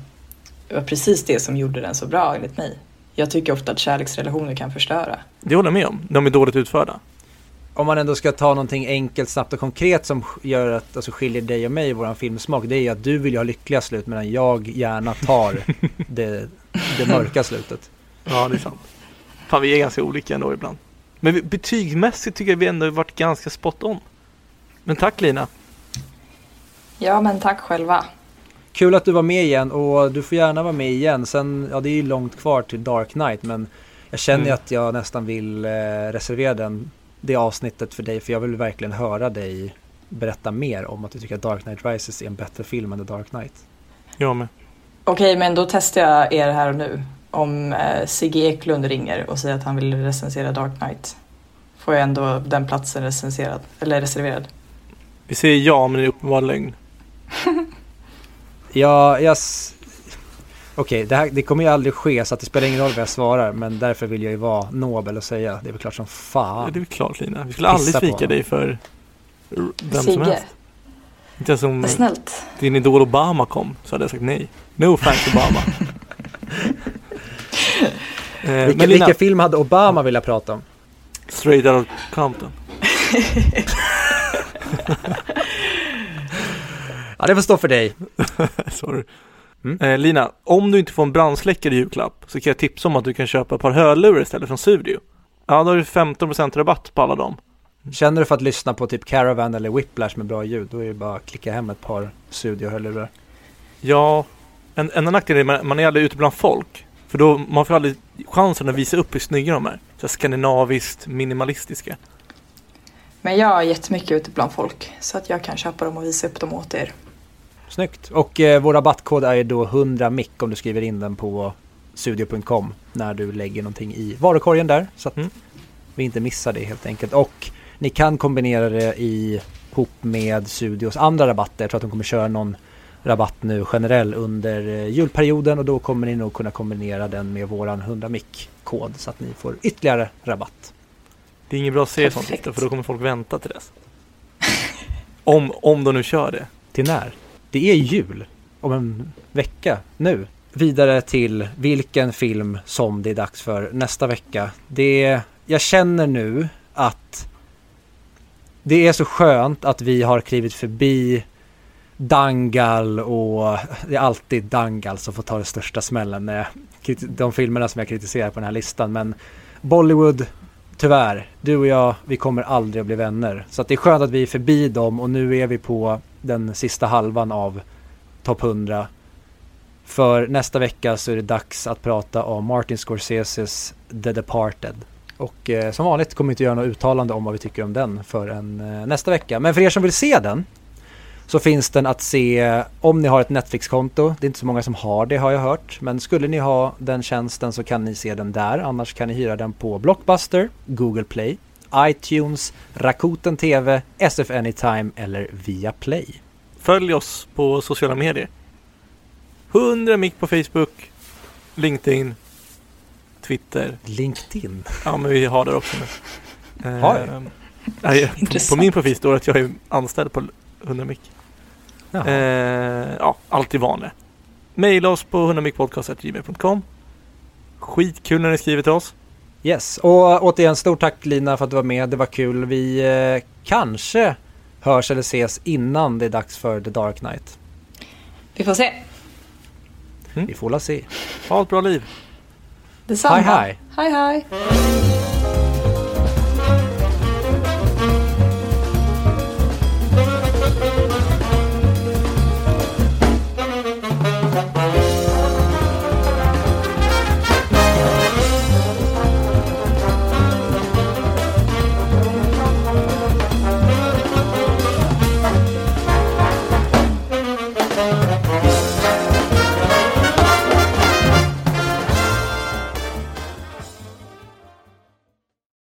det var precis det som gjorde den så bra enligt mig. Jag tycker ofta att kärleksrelationer kan förstöra. Det håller jag med om. De är dåligt utförda. Om man ändå ska ta någonting enkelt, snabbt och konkret som gör att, alltså skiljer dig och mig i våran filmsmak. Det är ju att du vill ju ha lyckliga slut medan jag gärna tar det, det mörka slutet. Ja, det är sant. Fan, vi är ganska olika ändå ibland. Men betygsmässigt tycker jag vi ändå varit ganska spot on. Men tack Lina. Ja, men tack själva. Kul att du var med igen och du får gärna vara med igen. Sen, ja det är ju långt kvar till Dark Knight men jag känner Mm. att jag nästan vill eh, reservera den, det avsnittet för dig för jag vill verkligen höra dig berätta mer om att du tycker att Dark Knight Rises är en bättre film än The Dark Knight. Jag med. Okej, men då testar jag er här och nu. Om eh, Sigge Eklund ringer och säger att han vill recensera Dark Knight. Får jag ändå den platsen recenserad, eller reserverad. Vi säger ja, men det är uppenbar lögn. Ja, jag... Okej, det, här- det kommer ju aldrig ske så att det spelar ingen roll vad jag svarar men därför vill jag ju vara nobel och säga det är väl klart som Ja. fan. Det är väl klart Lina. Vi skulle aldrig svika dig för vem som Sigge, helst. Inte ens om vad snällt. din idol Obama kom så hade jag sagt nej. No thanks Obama. eh, men Lina, vilka film hade Obama velat prata om? straight out of Compton. Ja, det får stå för dig. Sorry. Mm. Eh, Lina, om du inte får en brandsläckare i julklapp så kan jag tipsa om att du kan köpa ett par hörlurar istället från Studio. Ja, då har du 15% rabatt på alla dem. Känner du för att lyssna på typ Caravan eller Whiplash med bra ljud, då är det bara att klicka hem ett par studiohörlurar. Ja, en, en nackdel är att man, man är aldrig ute bland folk. För då man får aldrig chansen att visa upp hur snygga de är. Så skandinaviskt minimalistiska. Men jag är jättemycket ute bland folk så att jag kan köpa dem och visa upp dem åt er. Snyggt. Och eh, vår rabattkod är då 100 mic om du skriver in den på studio.com när du lägger någonting i varukorgen där. Så att Mm. vi inte missar det helt enkelt. Och ni kan kombinera det ihop med Studios andra rabatter. Jag tror att de kommer köra någon rabatt nu generell under eh, julperioden och då kommer ni nog kunna kombinera den med våran 100 mic kod så att ni får ytterligare rabatt. Det är inget bra att säga sånt för då kommer folk vänta till dess. Om, om de nu kör det. Till när? Det är jul om en vecka nu. Vidare till vilken film som det är dags för nästa vecka. Det, jag känner nu att det är så skönt att vi har klivit förbi Dangal och det är alltid Dangal som får ta den största smällen. med De filmerna som jag kritiserar på den här listan. Men Bollywood, tyvärr, du och jag, vi kommer aldrig att bli vänner. Så att det är skönt att vi är förbi dem och nu är vi på den sista halvan av topp 100. För nästa vecka så är det dags att prata om Martin Scorseses The Departed. Och eh, som vanligt kommer vi inte göra något uttalande om vad vi tycker om den förrän eh, nästa vecka. Men för er som vill se den så finns den att se eh, om ni har ett Netflix-konto. Det är inte så många som har det har jag hört. Men skulle ni ha den tjänsten så kan ni se den där. Annars kan ni hyra den på Blockbuster, Google Play, iTunes, Rakuten TV, SF Anytime eller Viaplay. Följ oss på sociala medier. 100 mick på Facebook, LinkedIn, Twitter. LinkedIn. Ja, men vi har där också nu. Har? Eh, nej, på, på min profil står det att jag är anställd på 100 mick. Eh, ja, allt i vanligt. Maila oss på 100mickpodcast.gmail.com Skitkul när ni skriver till oss. Yes, och återigen stort tack Lina för att du var med. Det var kul. Vi eh, kanske hörs eller ses innan det är dags för The Dark Knight. Vi får se. Vi får la se. Ha ett bra liv. Detsamma. Hej, hej. Hej hej.